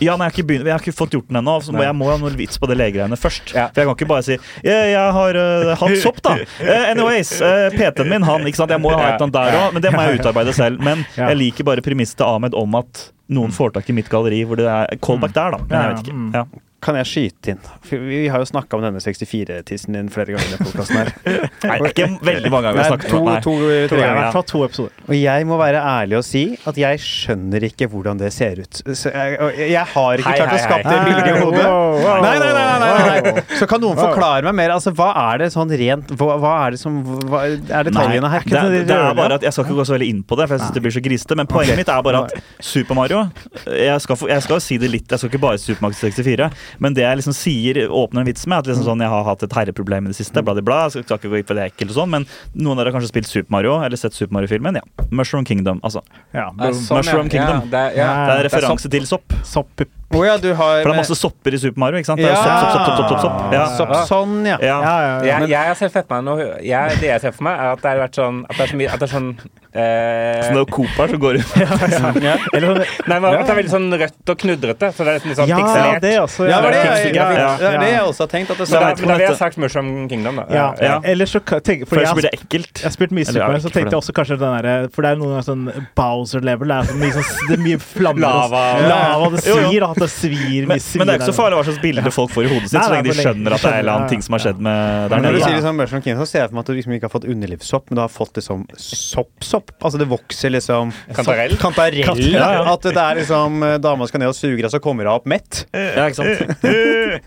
Ja, nei, jeg, har ikke begynt, jeg har ikke fått gjort den ennå. så Nei. Jeg må ha noe vits på det legegreiene først. Ja. For jeg kan ikke bare si ja, 'Jeg har uh, hatt sopp, da'. Uh, anyways, uh, PT-en min, han. ikke sant? Jeg må jo ha et eller annet der òg, men det må jeg utarbeide selv. Men jeg liker bare premisset til Ahmed om at noen får tak i mitt galleri hvor det er callback der, da. Men jeg vet ikke. mm. Ja. Kan jeg skyte inn? For vi har jo snakka om denne 64-tissen din flere ganger i podcasten her. Nei, det er ikke veldig mange ganger vi har snakket to, om det. to, er i ganger. to episoder. Og jeg må være ærlig og si at jeg skjønner ikke hvordan det ser ut. Så jeg, jeg har ikke Hei, klart å hei, skape det bildet i hodet. Wow, wow. Nei, nei, nei, nei, nei. Så kan noen forklare meg mer? Altså, Hva er det sånn rent Hva, hva er det som hva er detaljene her? det, det, det er bare at Jeg skal ikke gå så veldig inn på det, for jeg synes det blir så grisete. Men poenget mitt er bare at Super Mario Jeg skal, jo jeg skal si det litt, jeg skal ikke bare si Super Mario 64. Men det jeg liksom sier, åpner en vits med, at liksom sånn, jeg har hatt et herreproblem i det siste. Bla, bla, bla. Jeg skal ikke gå inn på det ekkelt og sånn, men noen av dere har kanskje spilt Super Mario, eller sett Super Mario-filmen? Ja. Mushroom Kingdom, altså. Ja, Ja, sånn, Mushroom Kingdom. Ja, det, er- ja. Det er Det er referanse til sopp. Sopp Oh, ja, du har For det er masse sopper i Super Mario, ikke sant? Det er Ja. sopp, sopp, sopp, sopp, sopp, sopp. Ja. Sopp, sånn, ja. Ja. Ja, ja, ja. Jeg, jeg har sett meg noe jeg, Det jeg ser for meg, er at det har vært sånn At det er så mye At det er sånn eh, Så det er Coop her som går ut. ja, sånn Nei, men det er veldig sånn rødt og knudrete. Så det er litt sånn Ja, pikselert. det også. Ja, det var det, Ja, jeg, ja, ja, ja, det er det jeg også har tenkt. At det Men så da, men da på vil jeg sagt Mushroom Kingdom, da. Ja, Ja. Eller så tenk, For fordi blir det ekkelt. jeg har spilt mye Eller, Super Mario, så tenkte jeg også kanskje den derre For det er noen ganger sånn Bowser-level. Det er så mye, sånn, det er mye flammer og- Lava. Lava, det svir, da. At det svir Men, mye svir men det er ikke så farlig hva slags bilde folk får i hodet sitt, så lenge de skjønner at det er en eller annen ting som har skjedd med der nede. når du sier Ja. liksom Mushroom Kingdom, så ser jeg for meg at du liksom ikke har fått underlivssopp, men du har fått liksom sopp-sopp. Altså det vokser liksom Kantarell? Kantarell. Ja, ja. At det er liksom eh, dama skal ned og suge og så kommer hun opp mett. Ja, ikke sant?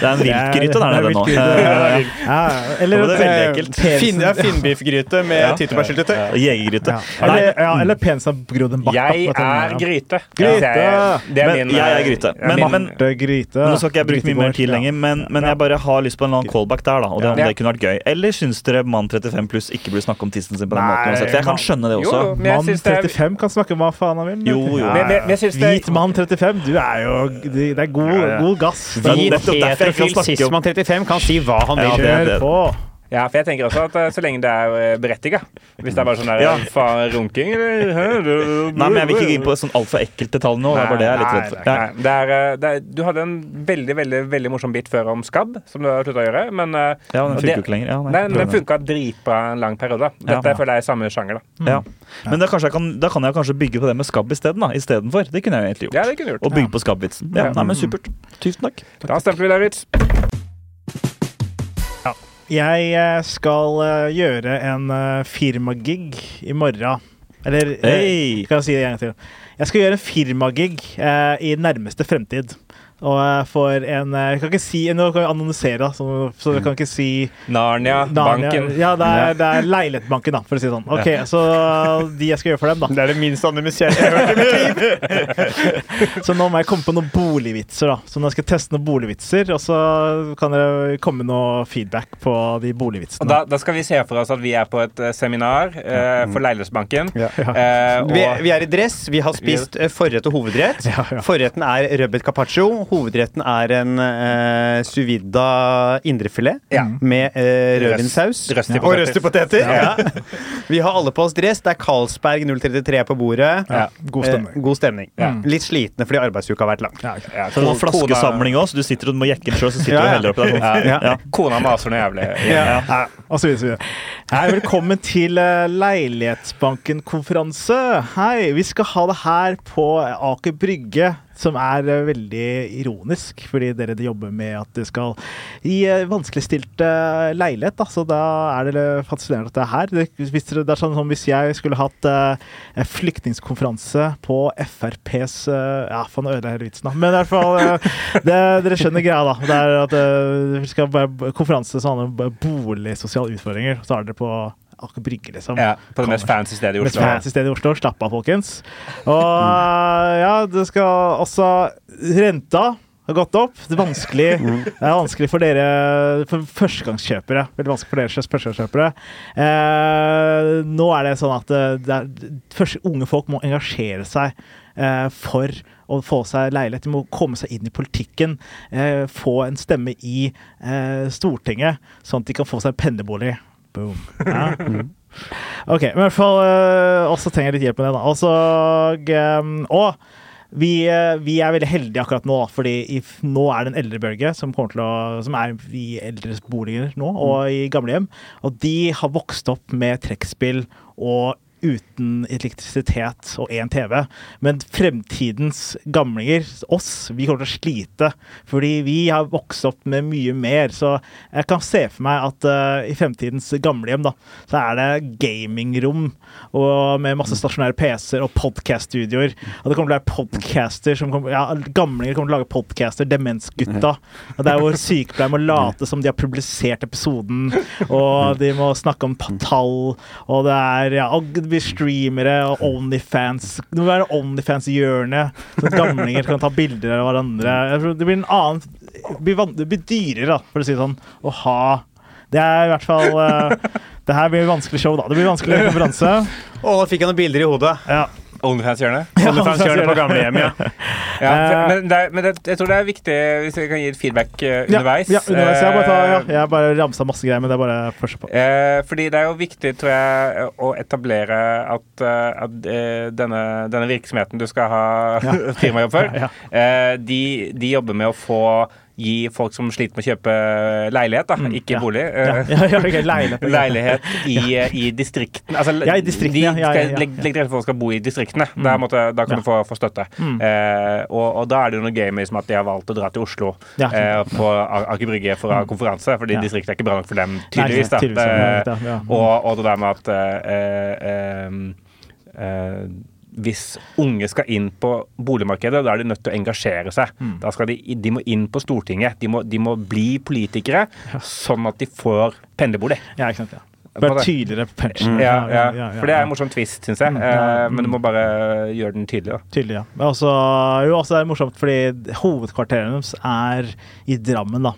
Det er en viltgryte der Det er nede nå. Ja, eller Det veldig ekkelt. Finn, ja, Finnbiffgryte med Ja. tyttebærsyltetøy. Jegergryte. Eller, ja, eller pensabgrodd en bart. Jeg er gryte. Gryte! Det er min jeg er eh, gryte. Men- men-. Nå skal ikke jeg bruke mye mer tid lenger, men, men jeg bare har lyst på en annen callback der. da Og det om det kunne vært gøy Eller syns dere mann 35 pluss ikke burde snakke om tissen sin på den måten? For jeg kan skjønne det også. men Mann synes det er 35 kan snakke hva faen han vil. Jo, jo. Ja, Men- men- men jeg er- Hvit mann 35, du er jo Det er god, Ja, ja. god gass. Hvit kan heterofil cis-mann 35 kan si hva han Ja, vil. det- Kjør på. Ja, for jeg tenker også at eh, så lenge det er berettiga Hvis det er bare sånn der Ja. faen runking eller Nei, men Jeg vil ikke gå inn på sånn altfor ekkelt detalj nå. Det er bare det jeg er litt redd for. Nei, Nei, det er, eh, det er, du hadde en veldig veldig, veldig morsom bit før om skabb, som du har slutta å gjøre. Men eh, Ja, den funker ikke lenger. Ja, nei. Nei, men den funka dritbra en lang periode. Dette Ja. føler jeg er samme sjanger. da Ja. Men da, jeg kan, da kan jeg kanskje bygge på det med skabb isteden. da, Istedenfor. Det kunne jeg egentlig gjort. Ja, det kunne gjort. Og bygge på skabbvitsen. Ja, Ja. nei, men Supert. Tusen takk. Da stemte vi Lauritz. Jeg eh, skal eh, gjøre en eh, firmagig i morgen. Eller hey. Skal jeg si det en gang til? Jeg skal gjøre en firmagig i nærmeste fremtid. Og får en eh, Jeg kan ikke si Nå kan jeg annonsere, så, så jeg kan ikke si Narnia, Narnia- banken. Ja, det er, det er Leilighetsbanken, da, for å si det sånn. Ok, Så de jeg skal gjøre for dem, da. Det er det minst anonymiserte jeg har hørt i mitt liv. Så nå må jeg komme på noen boligvitser, da. Så nå skal jeg teste noen boligvitser, og så kan dere komme med noe feedback på de Og boligvitsene. da, da skal vi se for oss at vi er på et eh, seminar eh, for Leilighetsbanken. Ja. Eh, og, Vi, vi er i dress. Vi har spist eh, forrett og hovedrett. Ja, ja. Forretten er rødbet carpaccio. Hovedretten er en uh, suvidda indrefilet Ja. med uh, rødvinssaus. Røst- Og røstipoteter! Ja. Vi har alle på oss dress. Det er Carlsberg 033 på bordet. Ja. God stemning. Eh, god stemning. Ja. Litt slitne fordi arbeidsuka har vært lang. Ja, ja, Så det var flaskesamling òg, så du sitter og må jekke den sjøl, så sitter Ja, du og heller oppi der. Kona, ja. Ja. kona maser noe jævlig. Ja. Ja, og så videre, så. Hei, velkommen til eh, Leilighetsbanken-konferanse. Hei, vi skal ha det her på Aker Brygge, som er eh, veldig ironisk, fordi dere jobber med at det skal gi eh, vanskeligstilte leilighet. Da. Så da er det fascinerende at det er her. Hvis, det er sånn som hvis jeg skulle hatt uh, flyktningkonferanse på FrPs uh, Ja, faen, ødela hele vitsen, da. Men i hvert fall uh, det, Dere skjønner greia, da. Det er at uh, vi skal være konferanse som handler om boligsosiale utfordringer. Så er dere på Aker Brygge, liksom. Ja, på det mest fancy stedet i Mest Oslo. fancy stedet i Oslo. Slapp av, folkens. Og ja, det skal også Renta har gått opp. Det er vanskelig Det er vanskelig for dere for førstegangskjøpere. Veldig vanskelig for dere førstegangskjøpere. Eh, nå er det sånn at eh, det er, første, unge folk må engasjere seg eh, for å få seg leilighet. De må komme seg inn i politikken. Eh, få en stemme i eh, Stortinget, sånn at de kan få seg pendlerbolig. Boom. Ja. Ok, men i hvert fall øh, også trenger jeg litt hjelp med det. da. Også, um, og vi, øh, vi er veldig heldige akkurat nå, fordi i, nå er det en eldrebølge som, som er i eldres boliger nå, og i gamlehjem. Og de har vokst opp med trekkspill og uten elektrisitet og én TV. Men fremtidens gamlinger, oss, vi kommer til å slite. Fordi vi har vokst opp med mye mer. Så jeg kan se for meg at uh, i fremtidens gamlehjem, da, så er det gamingrom og med masse stasjonære PC-er og podkast-studioer. Og det kommer til å være podcaster som kommer, ja, Gamlinger kommer til å lage podcaster. Demensgutta. Og det er hvor sykepleiere må late som de har publisert episoden, og de må snakke om tall, og det er ja, og blir streamere og Onlyfans. Det må være Onlyfans-hjørne, så gamlinger kan ta bilder av hverandre. Det blir en annen Det blir, det blir dyrere, da, for å si det sånn, å ha Det er i hvert fall uh, Det her blir vanskelig show, da. Det blir vanskelig konferanse. Å, nå fikk jeg noen bilder i hodet. Ja. Onlyfans-hjørnet? Onlyfans-hjørnet på gamlehjemmet, ja. Ja, Eh, men det er, men det, jeg tror det er viktig hvis jeg kan gi et feedback underveis. Ja. Ja, underveis. Jeg bare, tar, ja, Eh, jeg bare ramsa masse greier, men det er bare først på. Eh, fordi det er jo viktig, tror jeg, å etablere at, eh, at eh, denne, denne virksomheten du skal ha Ja. firmajobb for, Ja, eh, de, de jobber med å få gi folk som sliter med å kjøpe leilighet, da, ikke ja. bolig. Ja, eh, ja, ja, ok, leilighet. Leilighet i, i distriktene. Altså, Ja, i distriktene, de ja, ja, ja, skal legge til rette for at folk skal bo i distriktene. Der måtte, da kan du få, få støtte. Mm. Eh, og, og da er det jo noe gøy med liksom, at de har valgt å dra til Oslo eh, på Aker Brygge for å ha konferanse, fordi distriktet er ikke bra nok for dem, Nei, tydeligvis. da. tydeligvis, Eh, og, og det der med at eh, eh, eh, hvis unge skal inn på boligmarkedet, da er de nødt til å engasjere seg. Mm. Da skal de, de må inn på Stortinget. De må, de må bli politikere, sånn at de får pendlerbolig. Ja, ikke sant. Ja. Bare tydeligere pensjon. Ja, ja, ja, For det er en morsom twist, syns jeg. Mm, Eh, ja, men du mm. må bare gjøre den tydelig. da. Tydelig, ja. Også, jo, også er det morsomt fordi hovedkvarteret deres er i Drammen, da.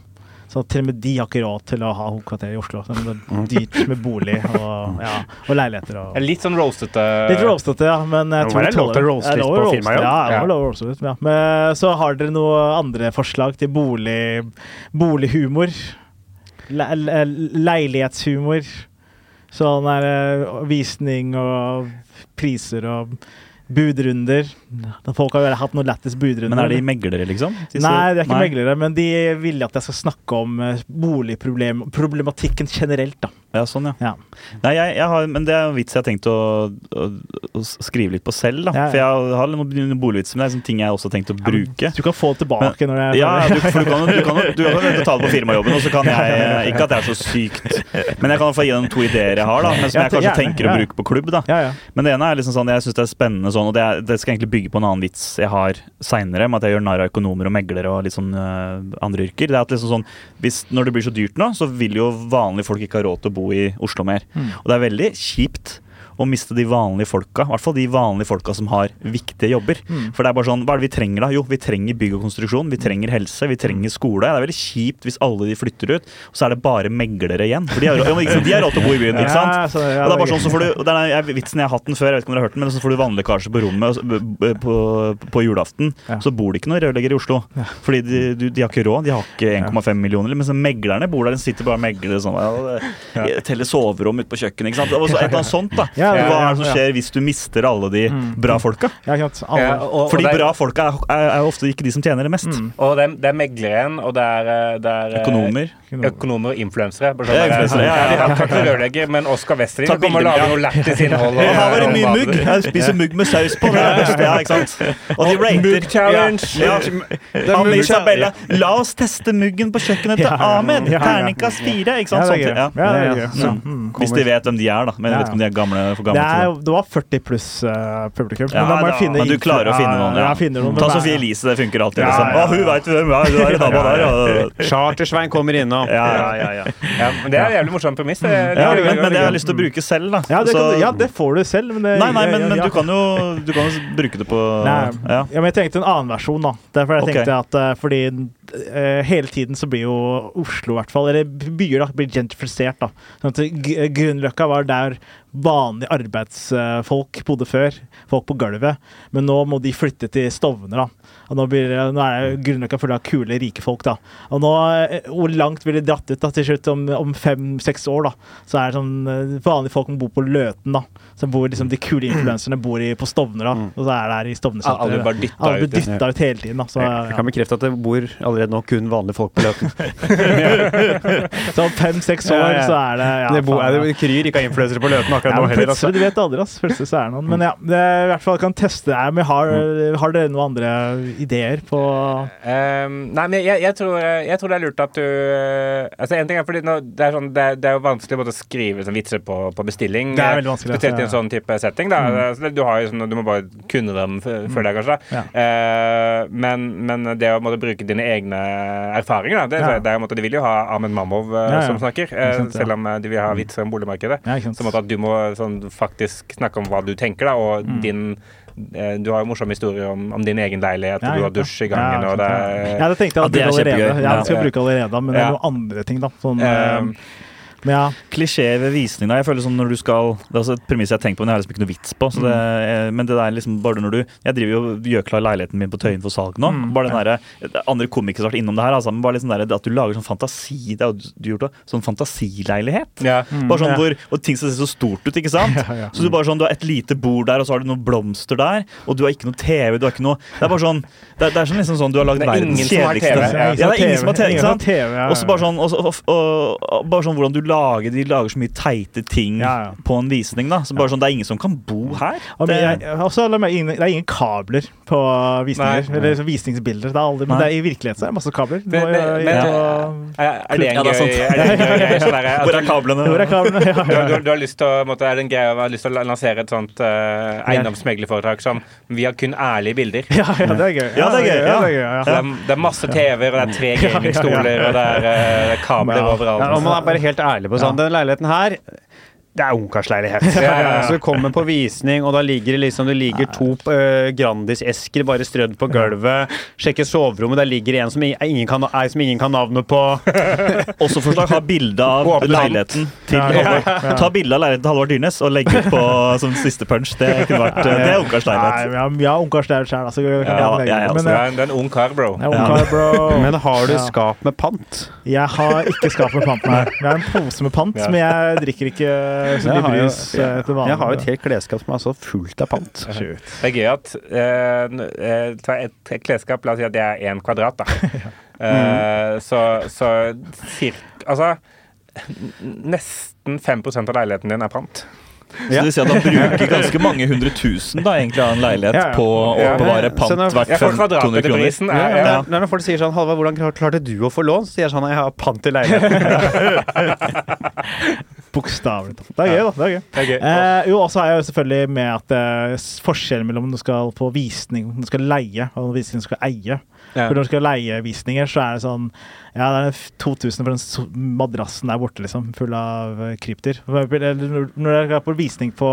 Så til og med de har ikke råd til å ha hovedkvarter i Oslo. Så det er dyrt med bolig og, ja, og leiligheter. Og. Litt sånn roastete. Litt roastete, ja. Men jeg tror er det lov til å roaste litt på firmajobb. Ja, det Ja. var lov å litt, ja. Men så har dere noen andre forslag til bolig, bolighumor. Le, le, leilighetshumor. Sånn der visning og priser og budrunder. Folk har jo hatt noe lættis budrunder. Men er de meglere, liksom? Disse- Nei, de er ikke Nei. meglere, men de vil at jeg skal snakke om eh, boligproblematikken generelt, da. Ja, sånn, ja. Ja. Nei, jeg, jeg har, men det er en vits jeg har tenkt å, å, å skrive litt på selv. da Ja, ja. For jeg har noen boligvitser, men det er sånne ting jeg også har tenkt å bruke. Du kan få det tilbake når jeg Ja, du, for du kan du kan, du kan ta det på firmajobben, og så kan jeg Ikke at det er så sykt, men jeg kan få gi dem to ideer jeg har, da, men som jeg kanskje tenker å bruke på klubb. da ja, ja. Men det ene er liksom sånn jeg syns det er spennende sånn, og det, er, det skal egentlig bygge på en annen vits jeg har seinere, med at jeg gjør narr av økonomer og meglere og litt sånn uh, andre yrker. Det er at liksom sånn hvis, Når det blir så dyrt nå, så vil jo vanlige folk ikke ha råd til å bo i Oslo mer. Og det er veldig kjipt å miste de vanlige folka, i hvert fall de vanlige folka som har viktige jobber. For det er bare sånn, Hva er det vi trenger da? Jo, vi trenger bygg og konstruksjon, vi trenger helse, vi trenger skole. Det er veldig kjipt hvis alle de flytter ut, og så er det bare meglere igjen. For de har, råd til å bo i byen, ikke sant? Ja, så- ja, og det er bare sånn, så får du, det er, jeg, Vitsen jeg har hatt den før, jeg vet ikke om dere har hørt den, men så får du vannlekkasje på rommet b- på, på julaften. Ja. Så bor det ikke noen rørleggere i Oslo. Fordi de, de, de har ikke råd. De har ikke 1,5 millioner. Mens meglerne bor der, de sitter bare og megler sånn. Ja, Teller soverom ute på kjøkkenet. ikke sant? Et eller annet sånt, da. Ja, ja, Hva er det som ja. skjer hvis du mister alle de bra folka? Ja, ikke sant. Alle. Ja, og, For og de er- bra folka er, er, er ofte ikke de som tjener det mest. Og det er, det er megleren, og det er, eh, det er eh, Økonomer. Økonomer og influensere. Bare sånn Ja, influensere, ja, ja, ja. har ikke rørlegger, men Oskar Westrin kommer og lager noe lættis innhold. Og her var det mye mugg. Jeg spiser mugg med saus på. Det er det beste, ja, ikke sant? Og de rater. Mugg challenge. Ja. Ja. Han med Isabella. La oss teste muggen på kjøkkenet til Ja, ja, ja. Ahmed. Ja, ja. Terningkast fire. Ikke sant? Det Sånt, ja. Ja, det gøy. Ja, Ja. mm. Hvis de vet hvem de er, da. Men jeg vet ikke om de er gamle for Det, gamle er, det var 40 pluss uh, publikum. Men da må jeg finne men du klarer å finne noen, Ja, finner noen Ta Sofie Elise, det funker alltid. Ja, Liksom. ja, ja. Å, hun veit hvem hun er! Er. Chartersvein kommer innom. Ja, ja, ja, ja. Ja, men det er en jævlig morsomt premiss. Det, det ja men, men det har jeg lyst til å bruke selv, da. Ja det, kan, ja, det får du selv. Men det, Nei, nei, men, men ja. du kan jo du kan jo bruke det på Nei, ja. ja, men jeg tenkte en annen versjon, da. Derfor jeg tenkte okay. at eh, fordi uh, hele tiden så blir jo Oslo, i hvert fall, eller byer, da, blir gentrifisert, da. Sånn at Grünerløkka var der vanlige arbeidsfolk bodde før. Folk på gulvet. Men nå må de flytte til Stovner, da. Og nå, blir, nå er Grunnløkka full av kule, rike folk, da. Og nå, eh, hvor langt blir det dratt ut da, til slutt, om, om fem-seks år, da? Så er det sånn eh, vanlige folk som bor på Løten, da. Så bor liksom de kule influenserne bor i, på Stovner, da. Og så er det her i Stovner Alle blir dytta Alle blir ut. dytta ut hele tiden, da. Så, Jeg kan bekrefte at det bor allerede nå kun vanlige folk på Løten. så om fem-seks år, Ja, ja. så er det ja, det bor, faen, ja. det kryr ikke av influensere på Løten akkurat nå heller. Altså. plutselig, du vet aldri, ass. Plutselig så er det noen. Men ja, det, i hvert fall kan teste det. Men har, har dere noen andre ideer på um, nei, men jeg, jeg, tror, jeg tror det er lurt at du eh, Altså En ting er fordi nå, det, er sånn, det, er, det er jo vanskelig å skrive sånn vitser på, på bestilling. Det er eh, veldig vanskelig, Spesielt i ja. en sånn type setting. Da. Mm. Altså, Du, har jo sånn, du må bare kunne dem før deg, kanskje. Ja. Uh, men, men det å måtte bruke dine egne erfaringer da, det, Ja. det er, jo måtte, De vil jo ha Ahmed Mamov uh, Ja, ja. som snakker, uh, sant, selv om eh, de vil ha vitser om boligmarkedet. Ja. Så måtte at du må sånn, faktisk snakke om hva du tenker, da, og Mm. din eh, Du har jo morsomme historier om, om din egen leilighet, Ja, og du har dusj i gangen, ja, og det ja, det tenkte jeg Ja, det er allerede. Ja, skal jeg bruke allerede, men det er noen andre ting, da. Sånn, um, eh, ja, klisjé ved visning. Da. Jeg føler sånn når du skal Det er også et premiss jeg har tenkt på, men jeg har liksom ikke noe vits på. Så det, eh, men det der liksom bare når du Jeg driver jo gjør klar leiligheten min på Tøyen for salg nå. Mm, bare den der, Andre komikere har vært innom det her, altså, men bare liksom der, at du lager sånn fantasi Det har du gjort òg. sånn fantasileilighet. Ja. Bare sånn ja. hvor, Og ting som ser så stort ut, ikke sant? Ja. Så du bare sånn, du har et lite bord der, og så har du noen blomster der, og du har ikke noe TV. du har ikke noe Det er bare sånn Det er, det er sånn liksom sånn du har lagd er verdens som kjedeligste. Ja, det er ingen som har TV? Og så bare sånn, og, og, og, og, bare sånn hvordan du lager De lager så mye teite ting Ja, ja. på en visning. da Så bare sånn, Det er ingen som kan bo her. Og Det, jeg, også, det er ingen kabler på visninger. Nei. Eller så visningsbilder. Det er aldri, men det er, i virkeligheten så er det masse kabler. Det- jo det- inn men- og- Er, er det en Ja, det er er det en gøy? Sånn der, hvor er kablene? Hvor er kablene? Ja, du, ja. du, du har lyst til å, måtte, er det en greie å ha lyst til å lansere et sånt uh, eiendomsmeglerforetak som Vi har kun ærlige bilder. Ja, ja, det er gøy. Ja, det er gøy, ja. det er gøy, ja. Det, er, det er masse TV-er, og det er tre gamingstoler, og det er uh, kabler Ja. overalt. Ja, og man er bare helt ærlig på sånn. Den leiligheten her det er ungkarsleilighet. Ja, ja, ja. Så du kommer på visning, og da ligger det liksom Det ligger to uh, Grandis-esker bare strødd på gulvet. Sjekker soverommet, der ligger en som ingen kan, ei som ingen kan navnet på. Også forslag ha bilde av leiligheten til Ja, ja, Halvor. Ta bilde av leiligheten til Halvard Dyrnes og legge ut på som siste punch. Det kunne vært Det er ungkarsleilighet. Leilighet. vi har, ungkarsleilighet sjøl, altså. Ja, jeg er Men eh, er en, ung kar, bro. Men har du skap med pant? Jeg har ikke skap med pant, nei. Jeg har en pose med pant, Ja. men jeg drikker ikke så Jeg mye brus til vanlig. Jeg har jo et helt klesskap som er så fullt av pant. Det er gøy at uh, eh, ta et klesskap, la oss si at det er én kvadrat, da. Uh, så så cirka Altså nesten 5 av leiligheten din er pant. Så det vil si at han bruker ganske mange hundre tusen da, egentlig av en leilighet Ja, ja. på å Ja. oppbevare pant Ja, 500 kroner. er ja. Ja. Når folk sier sånn 'Halvard, hvordan klarte du å få lån?' Så sier jeg sånn 'Jeg har pant i leiligheten'. Bokstavelig talt. Det er gøy, da. Det er gøy. Det er gøy. Eh, jo, også er jeg jo selvfølgelig med at eh, forskjellen mellom om du skal på visning, om du skal leie, og om du skal eie. Ja. For når du skal leie visninger, så er det sånn Ja, det er 2000 for den madrassen der borte, liksom, full av eh, eller Når du er på visning på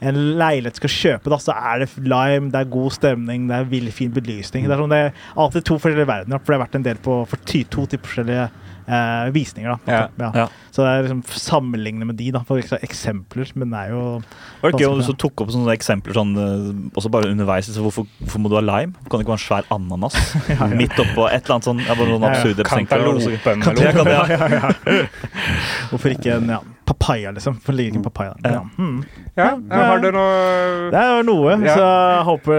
en leilighet du skal kjøpe, da, så er det lime, det er god stemning, det er veldig fin belysning. Det er, sånn, det er alltid to forskjellige verdener, for det har vært en del på for ty, to typer forskjellige eh, visninger. da. Ja. Ja. Så det er liksom sammenligne med de, da, for eksempler. Men det er jo Var det gøy om du så tok opp sånne eksempler sånn, eh, også bare underveis? Så hvorfor, hvorfor må du ha lime? Kan det ikke være en svær ananas midt oppå et eller annet sånn ja, noen Ja, ja. absurde? Kantalopen Ja, eller ja. ja, ja, ja. Hvorfor ikke en ja, papaya, liksom? Hvorfor ligger ikke en papaya der? Ja. Mm. Ja, ja, har du noe Det er noe, Ja. så jeg håper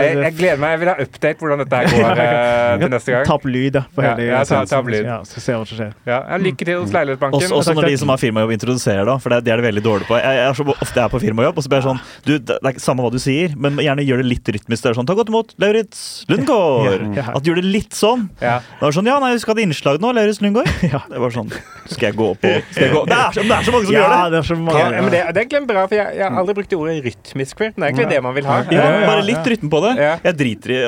jeg, jeg gleder meg. Jeg vil ha update hvordan dette her går eh, til neste gang. Ta opp lyd, da. For Ja, hele ja, ta- ta opp lyd. Ja, skal se hva som skjer. Ja, ja, lykke til hos Leilighetsbanken. Også, også når de som har firmajobb introduserer, da. For det, de er det veldig dårlige på. Jeg, jeg er så ofte jeg er på firmajobb, og så blir jeg sånn Du, det er ikke samme hva du sier, men gjerne gjør det litt rytmisk. Det er sånn Ta godt imot Lauritz Lundgaard. Ja, ja. At du gjør det litt sånn. Ja. Det var sånn Ja, nei, vi skal ha et innslag nå, Lauritz Lundgaard. Ja. Det var sånn Skal jeg gå på skal jeg gå? Det, er så, det er så mange som Ja, gjør det! det er så mange. Ja, men det, det er egentlig bra, for jeg, jeg har aldri brukt det ordet rytmisk før. Det er egentlig det man vil ha. Ja, bare litt rytme på det. Jeg driter i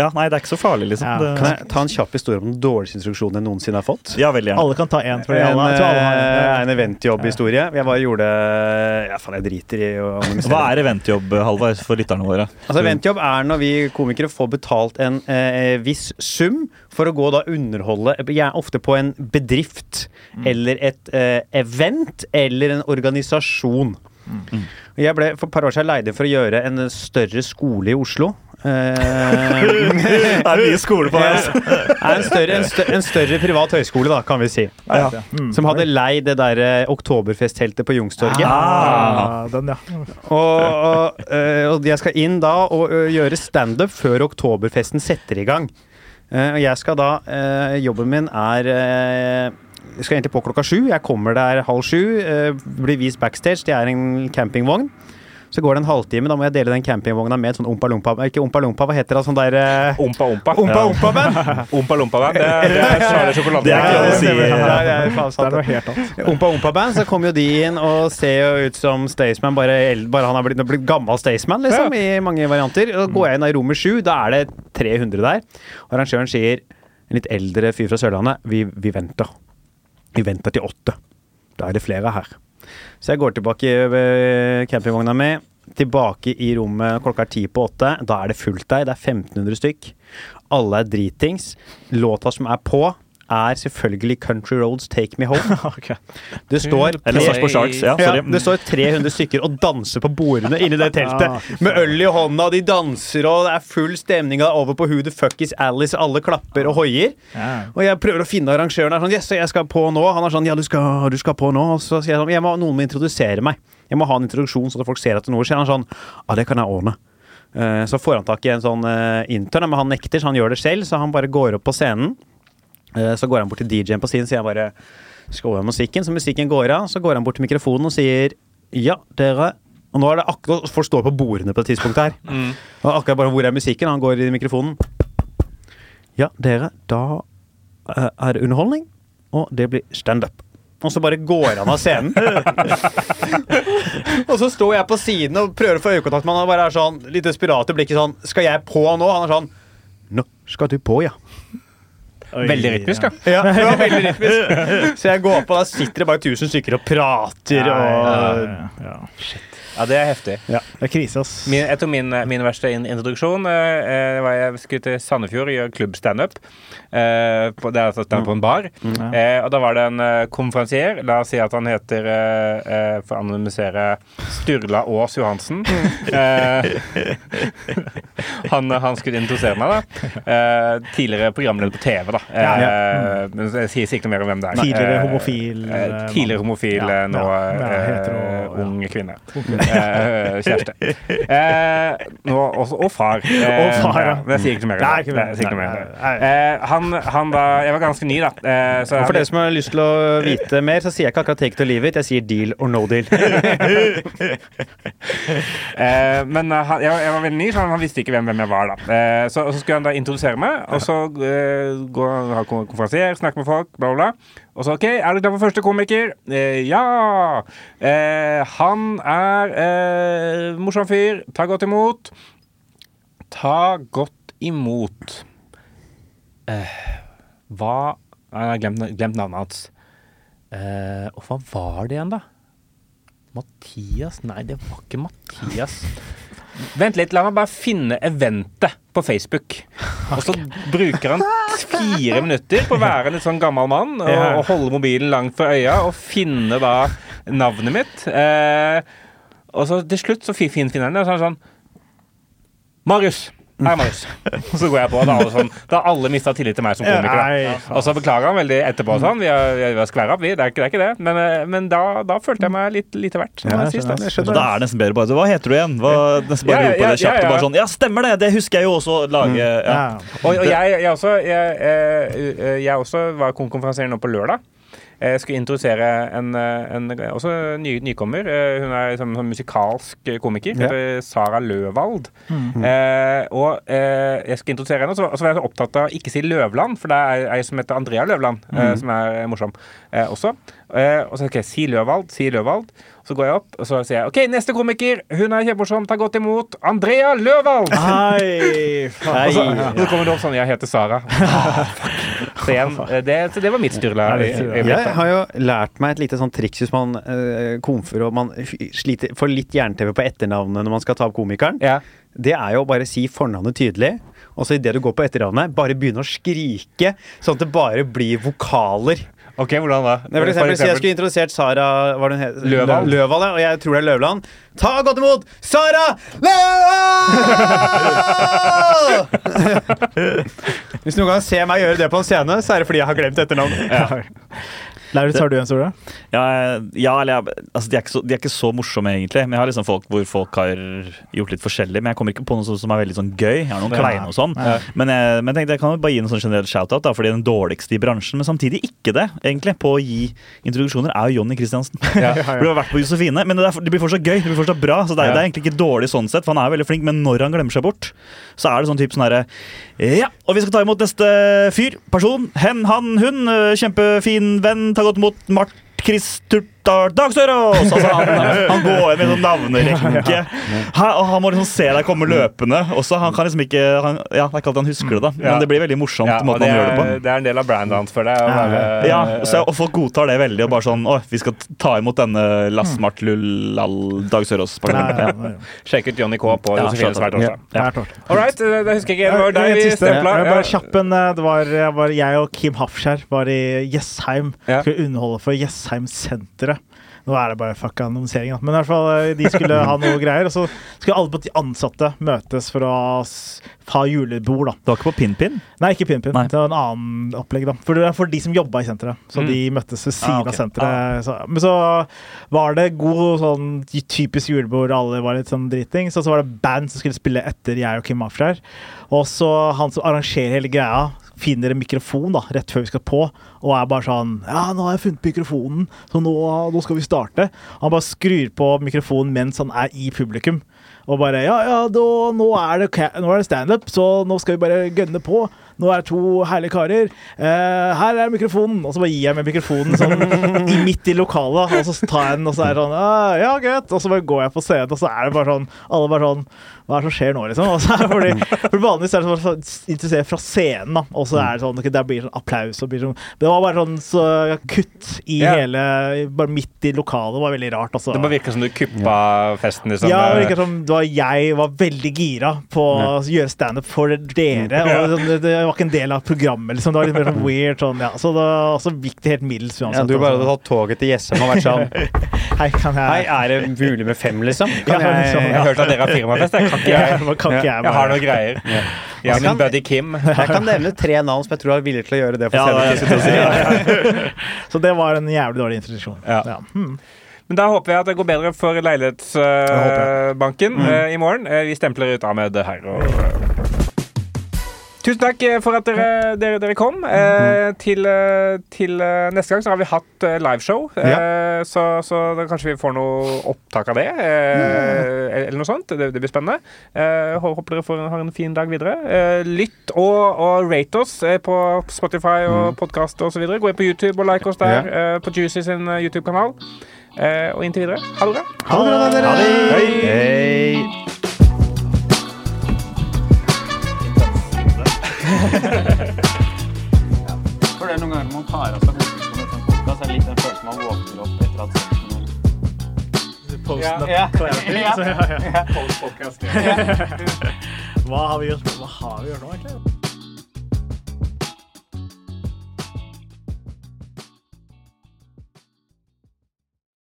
Ja, nei, det er ikke så farlig, liksom. Ja. Kan jeg ta en kjapp historie om den dårligste instruksjonen jeg noensinne har fått? ja, veldig gjerne. Alle kan ta én. Fordi En, alle, alle har eh, en. en eventjobbhistorie. Jeg bare gjorde Ja, faen, jeg driter i å annonsere. Hva er eventjobb, Halvard, for lytterne våre? Altså, eventjobb er når vi komikere får betalt en eh, viss sum for å gå og da underholde gjerne ofte på en bedrift eller et eh, event eller en organisasjon. Jeg ble for et par år siden leid inn for å gjøre en større skole i Oslo. Eh, Det er mye skole på det. Altså. en, større, en, større, en større privat høyskole, da, kan vi si. Ja. Mm. Som hadde leid det der eh, oktoberfestteltet på Youngstorget. Ah, den, ja. Og, og, og jeg skal inn da og gjøre standup før oktoberfesten setter i gang. Eh, og jeg skal da Jobben min er Jeg skal egentlig på klokka sju. Jeg kommer der halv sju. blir vist backstage. Det er en campingvogn. Så går det en halvtime. Da må jeg dele den campingvogna med et sånn ompa-lompa Ikke ompa-lompa, hva heter det? Sånn der øh, Ompa Ompa. Ompa-ompa-band! Ompa Lompa Band. Det er, det er Charlie Sjokolade. Det er ikke lov å si. Ja, ja, ja, faen, Det er noe helt annet. Ompa Ompa Band, så kommer jo de inn og ser jo ut som Staysman, bare, bare han har blitt, blitt gammel Staysman, liksom, i mange varianter. Og går jeg inn i rommet sju, da er det 300 der. Og arrangøren sier, en litt eldre fyr fra Sørlandet, vi, vi venter. Vi venter til åtte. Da er det flere her. Så jeg går tilbake i øh, campingvogna mi, tilbake i rommet klokka er ti på åtte. Da er det fullt der. Det er 1500 stykk. Alle er dritings. Låta som er på, er selvfølgelig Country Roads Take Me Home. okay. Det står Eller Ja, ja, det står 300 stykker og danser på bordene inni det teltet. Med øl i hånda, de danser, og det er full stemning av over på Who the fuck is Alice. Alle klapper og hoier. Og jeg prøver å finne arrangøren. Er sånn, yes, jeg skal på nå. Han er sånn, ja, du skal, du skal på nå. Og så sier jeg sånn, jeg må, noen må introdusere meg. Jeg må ha en introduksjon, så folk ser at noe skjer. Han er sånn, ja, det kan jeg ordne. Eh, Så får han tak i en sånn eh, intern, men han nekter, så han gjør det selv. Så han bare går opp på scenen. Eh, Så går han bort til DJ-en på siden, så jeg bare skår av musikken. Så musikken går av, så går han bort til mikrofonen og sier ja, dere Og nå er det akkurat Folk står på bordene på det tidspunktet her. Og akkurat bare hvor er musikken? Han går i mikrofonen. Ja, dere, da eh, er det underholdning, og det blir standup. Og så bare går han av scenen. og så står jeg på siden og prøver å få øyekontakt med han og bare er sånn litt desperat i blikket sånn Skal jeg på nå? Han er sånn Nå skal du på, ja. Veldig rytmisk, da. Ja, det var veldig rytmisk. Så jeg går på, da sitter det bare tusen stykker og prater Ja, og ja, ja. Ja, det er heftig. Ja, Det er krise, ass. Min, jeg tok min, min verste introduksjon eh, eh, var jeg skulle til Sandefjord og gjøre klubbstandup. Eh, på- det er altså stand på en bar. Eh, og da var det en eh, konferansier. La oss si at han heter, eh, eh, for å anonymisere, Sturla Aas Johansen. Eh, han, han skulle introdusere meg, da. Eh, tidligere programleder på TV, da. Eh, Ja, Men jeg sier ikke noe mer om hvem det er. Tidligere Eh, homofil, eh, eh, tidligere homofil, Ja, eh, nå ja, ja, eh, ja. ung kvinne. Eh, kjæreste. Eh, nå, også, og far. Eh, Og far, ja. Men jeg sier ikke noe mer. Nei, det. ikke sier ikke. Nei, nei, nei. Eh, han, han da Jeg var ganske ny, da. Eh, så Og for dere som har lyst til å vite mer, så sier jeg ikke akkurat 'take it or leave it'. Jeg sier 'deal or no deal'. Eh, men han, jeg, jeg var veldig ny, så han, han visste ikke hvem, hvem jeg var. da eh, så, og så skulle han da introdusere meg, og så gå og ha kon- konferansier, snakke med folk, bla, bla, bla. Og så OK, er du klar for første komiker? Eh, ja! Eh, han er eh, morsom fyr. Ta godt imot. Ta godt imot eh, Hva Jeg har glemt, glemt navnet hans. Eh, og hva var det igjen, da? Mathias? Nei, det var ikke Mathias. Vent litt, la meg bare finne eventet på Facebook. Og så bruker han fire minutter på å være en litt sånn gammel mann og, og holde mobilen langt fra øya og finne da navnet mitt. Eh, og så til slutt så fin- fin- finner han det, og så er han sånn Marius! Hei, Marius. Og så går jeg på, og da har alle, sånn, da har alle mista tillit til meg som komiker. da. Og så beklager han veldig etterpå. Sånn. Vi har, vi har skværa opp, vi. Det er ikke det. Er ikke det. Men, eh, men da, da følte jeg meg litt lite verdt. Ja, jeg jeg skjønner, jeg skjønner. da er det nesten bedre bare Hva heter du igjen? Hva, nesten bare Ja, ja, det kjapt ja, og ja. bare sånn Ja, stemmer det! Det husker jeg jo også lage. Ja. Ja. Og, og jeg, jeg også jeg, eh, jeg også var konferansier nå på lørdag. Jeg skulle introdusere en, eh, en også ny, nykommer. Eh, Hun er liksom, sånn musikalsk komiker. Ja. Heter Sara Løvald. Eh, og eh, jeg skulle introdusere henne, og så, og så var jeg så opptatt av ikke si Løvland, for det er ei som heter Andrea Løvland, eh, som er morsom eh, også. Eh, og så ok, si Løvald, si Løvald. Så går jeg opp, og så sier jeg OK, neste komiker. Hun er kjempemorsom. Ta godt imot Andrea Løvald! Hei, hei. Og så, og så kommer det opp sånn Jeg heter Sara. Ah. Så igjen, eh, det, så det var mitt styrla. Jeg har jo lært meg et lite sånn triks hvis man uh, komfer og man sliter, får litt jern-TV på etternavnet når man skal ta opp komikeren. Ja. Det er jo å bare si fornavnet tydelig, og så idet du går på etternavnet, bare begynne å skrike, sånn at det bare blir vokaler. OK, hvordan da? For eksempel, jeg skulle introdusert Sara var det hun? Løvald. Løvald, ja, og jeg tror det er Løvland. Ta godt imot Sara Løvald! Hvis noen gang ser meg gjøre det på en scene, så er det fordi jeg har glemt etternavnet. Lauritz, har du en Store? Ja, ja eller jeg, altså, de, er så, de er ikke så morsomme, egentlig. Men jeg har liksom folk hvor folk har gjort litt forskjellig. Men jeg kommer ikke på noe som, er veldig sånn gøy. Jeg har noen Ja. kleine og sånn. Men jeg, men tenkte jeg kan bare gi en sånn generell shout-out, da, fordi den dårligste i bransjen, men samtidig ikke det, egentlig, på å gi introduksjoner, er jo Jonny Christiansen. Ja. Du har vært på Josefine, men det, er, det blir fortsatt gøy. Det blir fortsatt bra Så det er, Ja. det er egentlig ikke dårlig sånn sett, for han er veldig flink, men når han glemmer seg bort, så er det sånn type sånn herre Ja, og vi skal ta imot neste fyr. Person. Hen, han, hun. øh, Kjempefin venn. Ta godt mot Mart Chris Turp Dag Dag Sørås! Altså, han, han går inn med sånn navnerekke. Han, han må liksom se deg komme løpende. Også, han kan liksom ikke han, Ja, det er ikke alltid han husker det, da. Men det blir veldig morsomt Ja, måten han gjør det på. det er en del av brandet hans for deg. Ja, så, og folk godtar det veldig. Og bare sånn Å, vi skal ta imot denne Lastmart Lullal Dag Sørås. Ja, ja, Ja. ja. Sjekk ut Johnny K på Ja, Josefines hver torsdag. Det torsdag. All right, det, det husker jeg ikke. Det var deg vi stempla. Jeg bare Ja. kjapp en, eh, det var, jeg var jeg og Kim Hafskjær var i Jessheim. Ja. Skulle underholde for Jessheim-senteret. Nå er det bare fucka annonsering. Men i hvert fall, eh, de skulle ha noe greier. Og så skulle alle de ansatte møtes for å ha julebord, da. Det var ikke på Pin-Pin? Nei, ikke Pin-Pin. Det var en annen opplegg, da. For det er for de som jobba i senteret. Så Mm. de møttes ved siden Ah, okay. av senteret. Så, men så var det god sånn typisk julebord, alle var litt sånn dritings. Og så var det band som skulle spille etter jeg og Kim Afrær. Og så han som arrangerer hele greia, finner en mikrofon da, rett før vi skal på, og er bare sånn Ja, nå har jeg funnet mikrofonen, så nå, nå skal vi starte. Han bare skrur på mikrofonen mens han er i publikum. Og bare Ja, ja, da, nå er det, nå er det standup, så nå skal vi bare gønne på. Nå er det to herlige karer. Eh, her er mikrofonen. Og så bare gir jeg meg mikrofonen sånn i, midt i lokalet, og så tar jeg den, og så er det sånn ah, Ja, greit. Og så bare går jeg på scenen, og så er det bare sånn Alle bare sånn Hva er det som skjer nå, liksom? Og så er det fordi, for Vanligvis er det sånn sånn interessert fra scenen, da. Og så er det sånn okay, Der blir sånn applaus og blir sånn Det var bare sånn så kutt i Ja. hele Bare midt i lokalet. Det var veldig rart, altså. Det bare virka som du kuppa festen, liksom. Ja, det virka som det var jeg var veldig gira på å gjøre standup for dere. Og det, det, det var ikke en del av programmet, liksom. Det var litt mer sånn weird sånn, ja. Så da var gikk det helt middels uansett. Ja, du bare hadde altså. tatt toget til Jessheim og vært sånn Hei, kan Hei, er det mulig med fem, liksom? Ja, Kan jeg, Jeg har hørt at dere har firmafest. Jeg kan ikke jeg. Kan ikke jeg Jeg har noen noe greier. Jeg har min buddy Kim. Jeg kan nevne tre navn som jeg tror er villige til å gjøre det for Ja, det er- scenen. Så det var en jævlig dårlig introduksjon. Ja. Ja. Hmm. Men da håper jeg at det går bedre for håper mm. uh, i morgen. Uh, vi stempler ut Ahmed her. Og, Tusen takk eh, for at dere, dere, dere kom. Eh, til, eh, til eh, neste gang så har vi hatt liveshow, eh, så, så da kanskje vi får noe opptak av det. Eh, Eller noe sånt. Det, det blir spennende. Eh, håper dere får, har en fin dag videre. Eh, lytt og, og rate oss på Spotify og podkast osv. Gå inn på YouTube og like oss der. eh, på Juicy sin YouTube-kanal. Eh, og inntil videre, ha det bra. Ha det bra, da, Hei. Hei. For det er noen ganger man tar av seg hodet på en podkast, er det litt den følelsen man våkner opp etter at Posten Ja, ja. Så, ja, ja. Hva har vi gjort Hva har vi gjort nå, egentlig?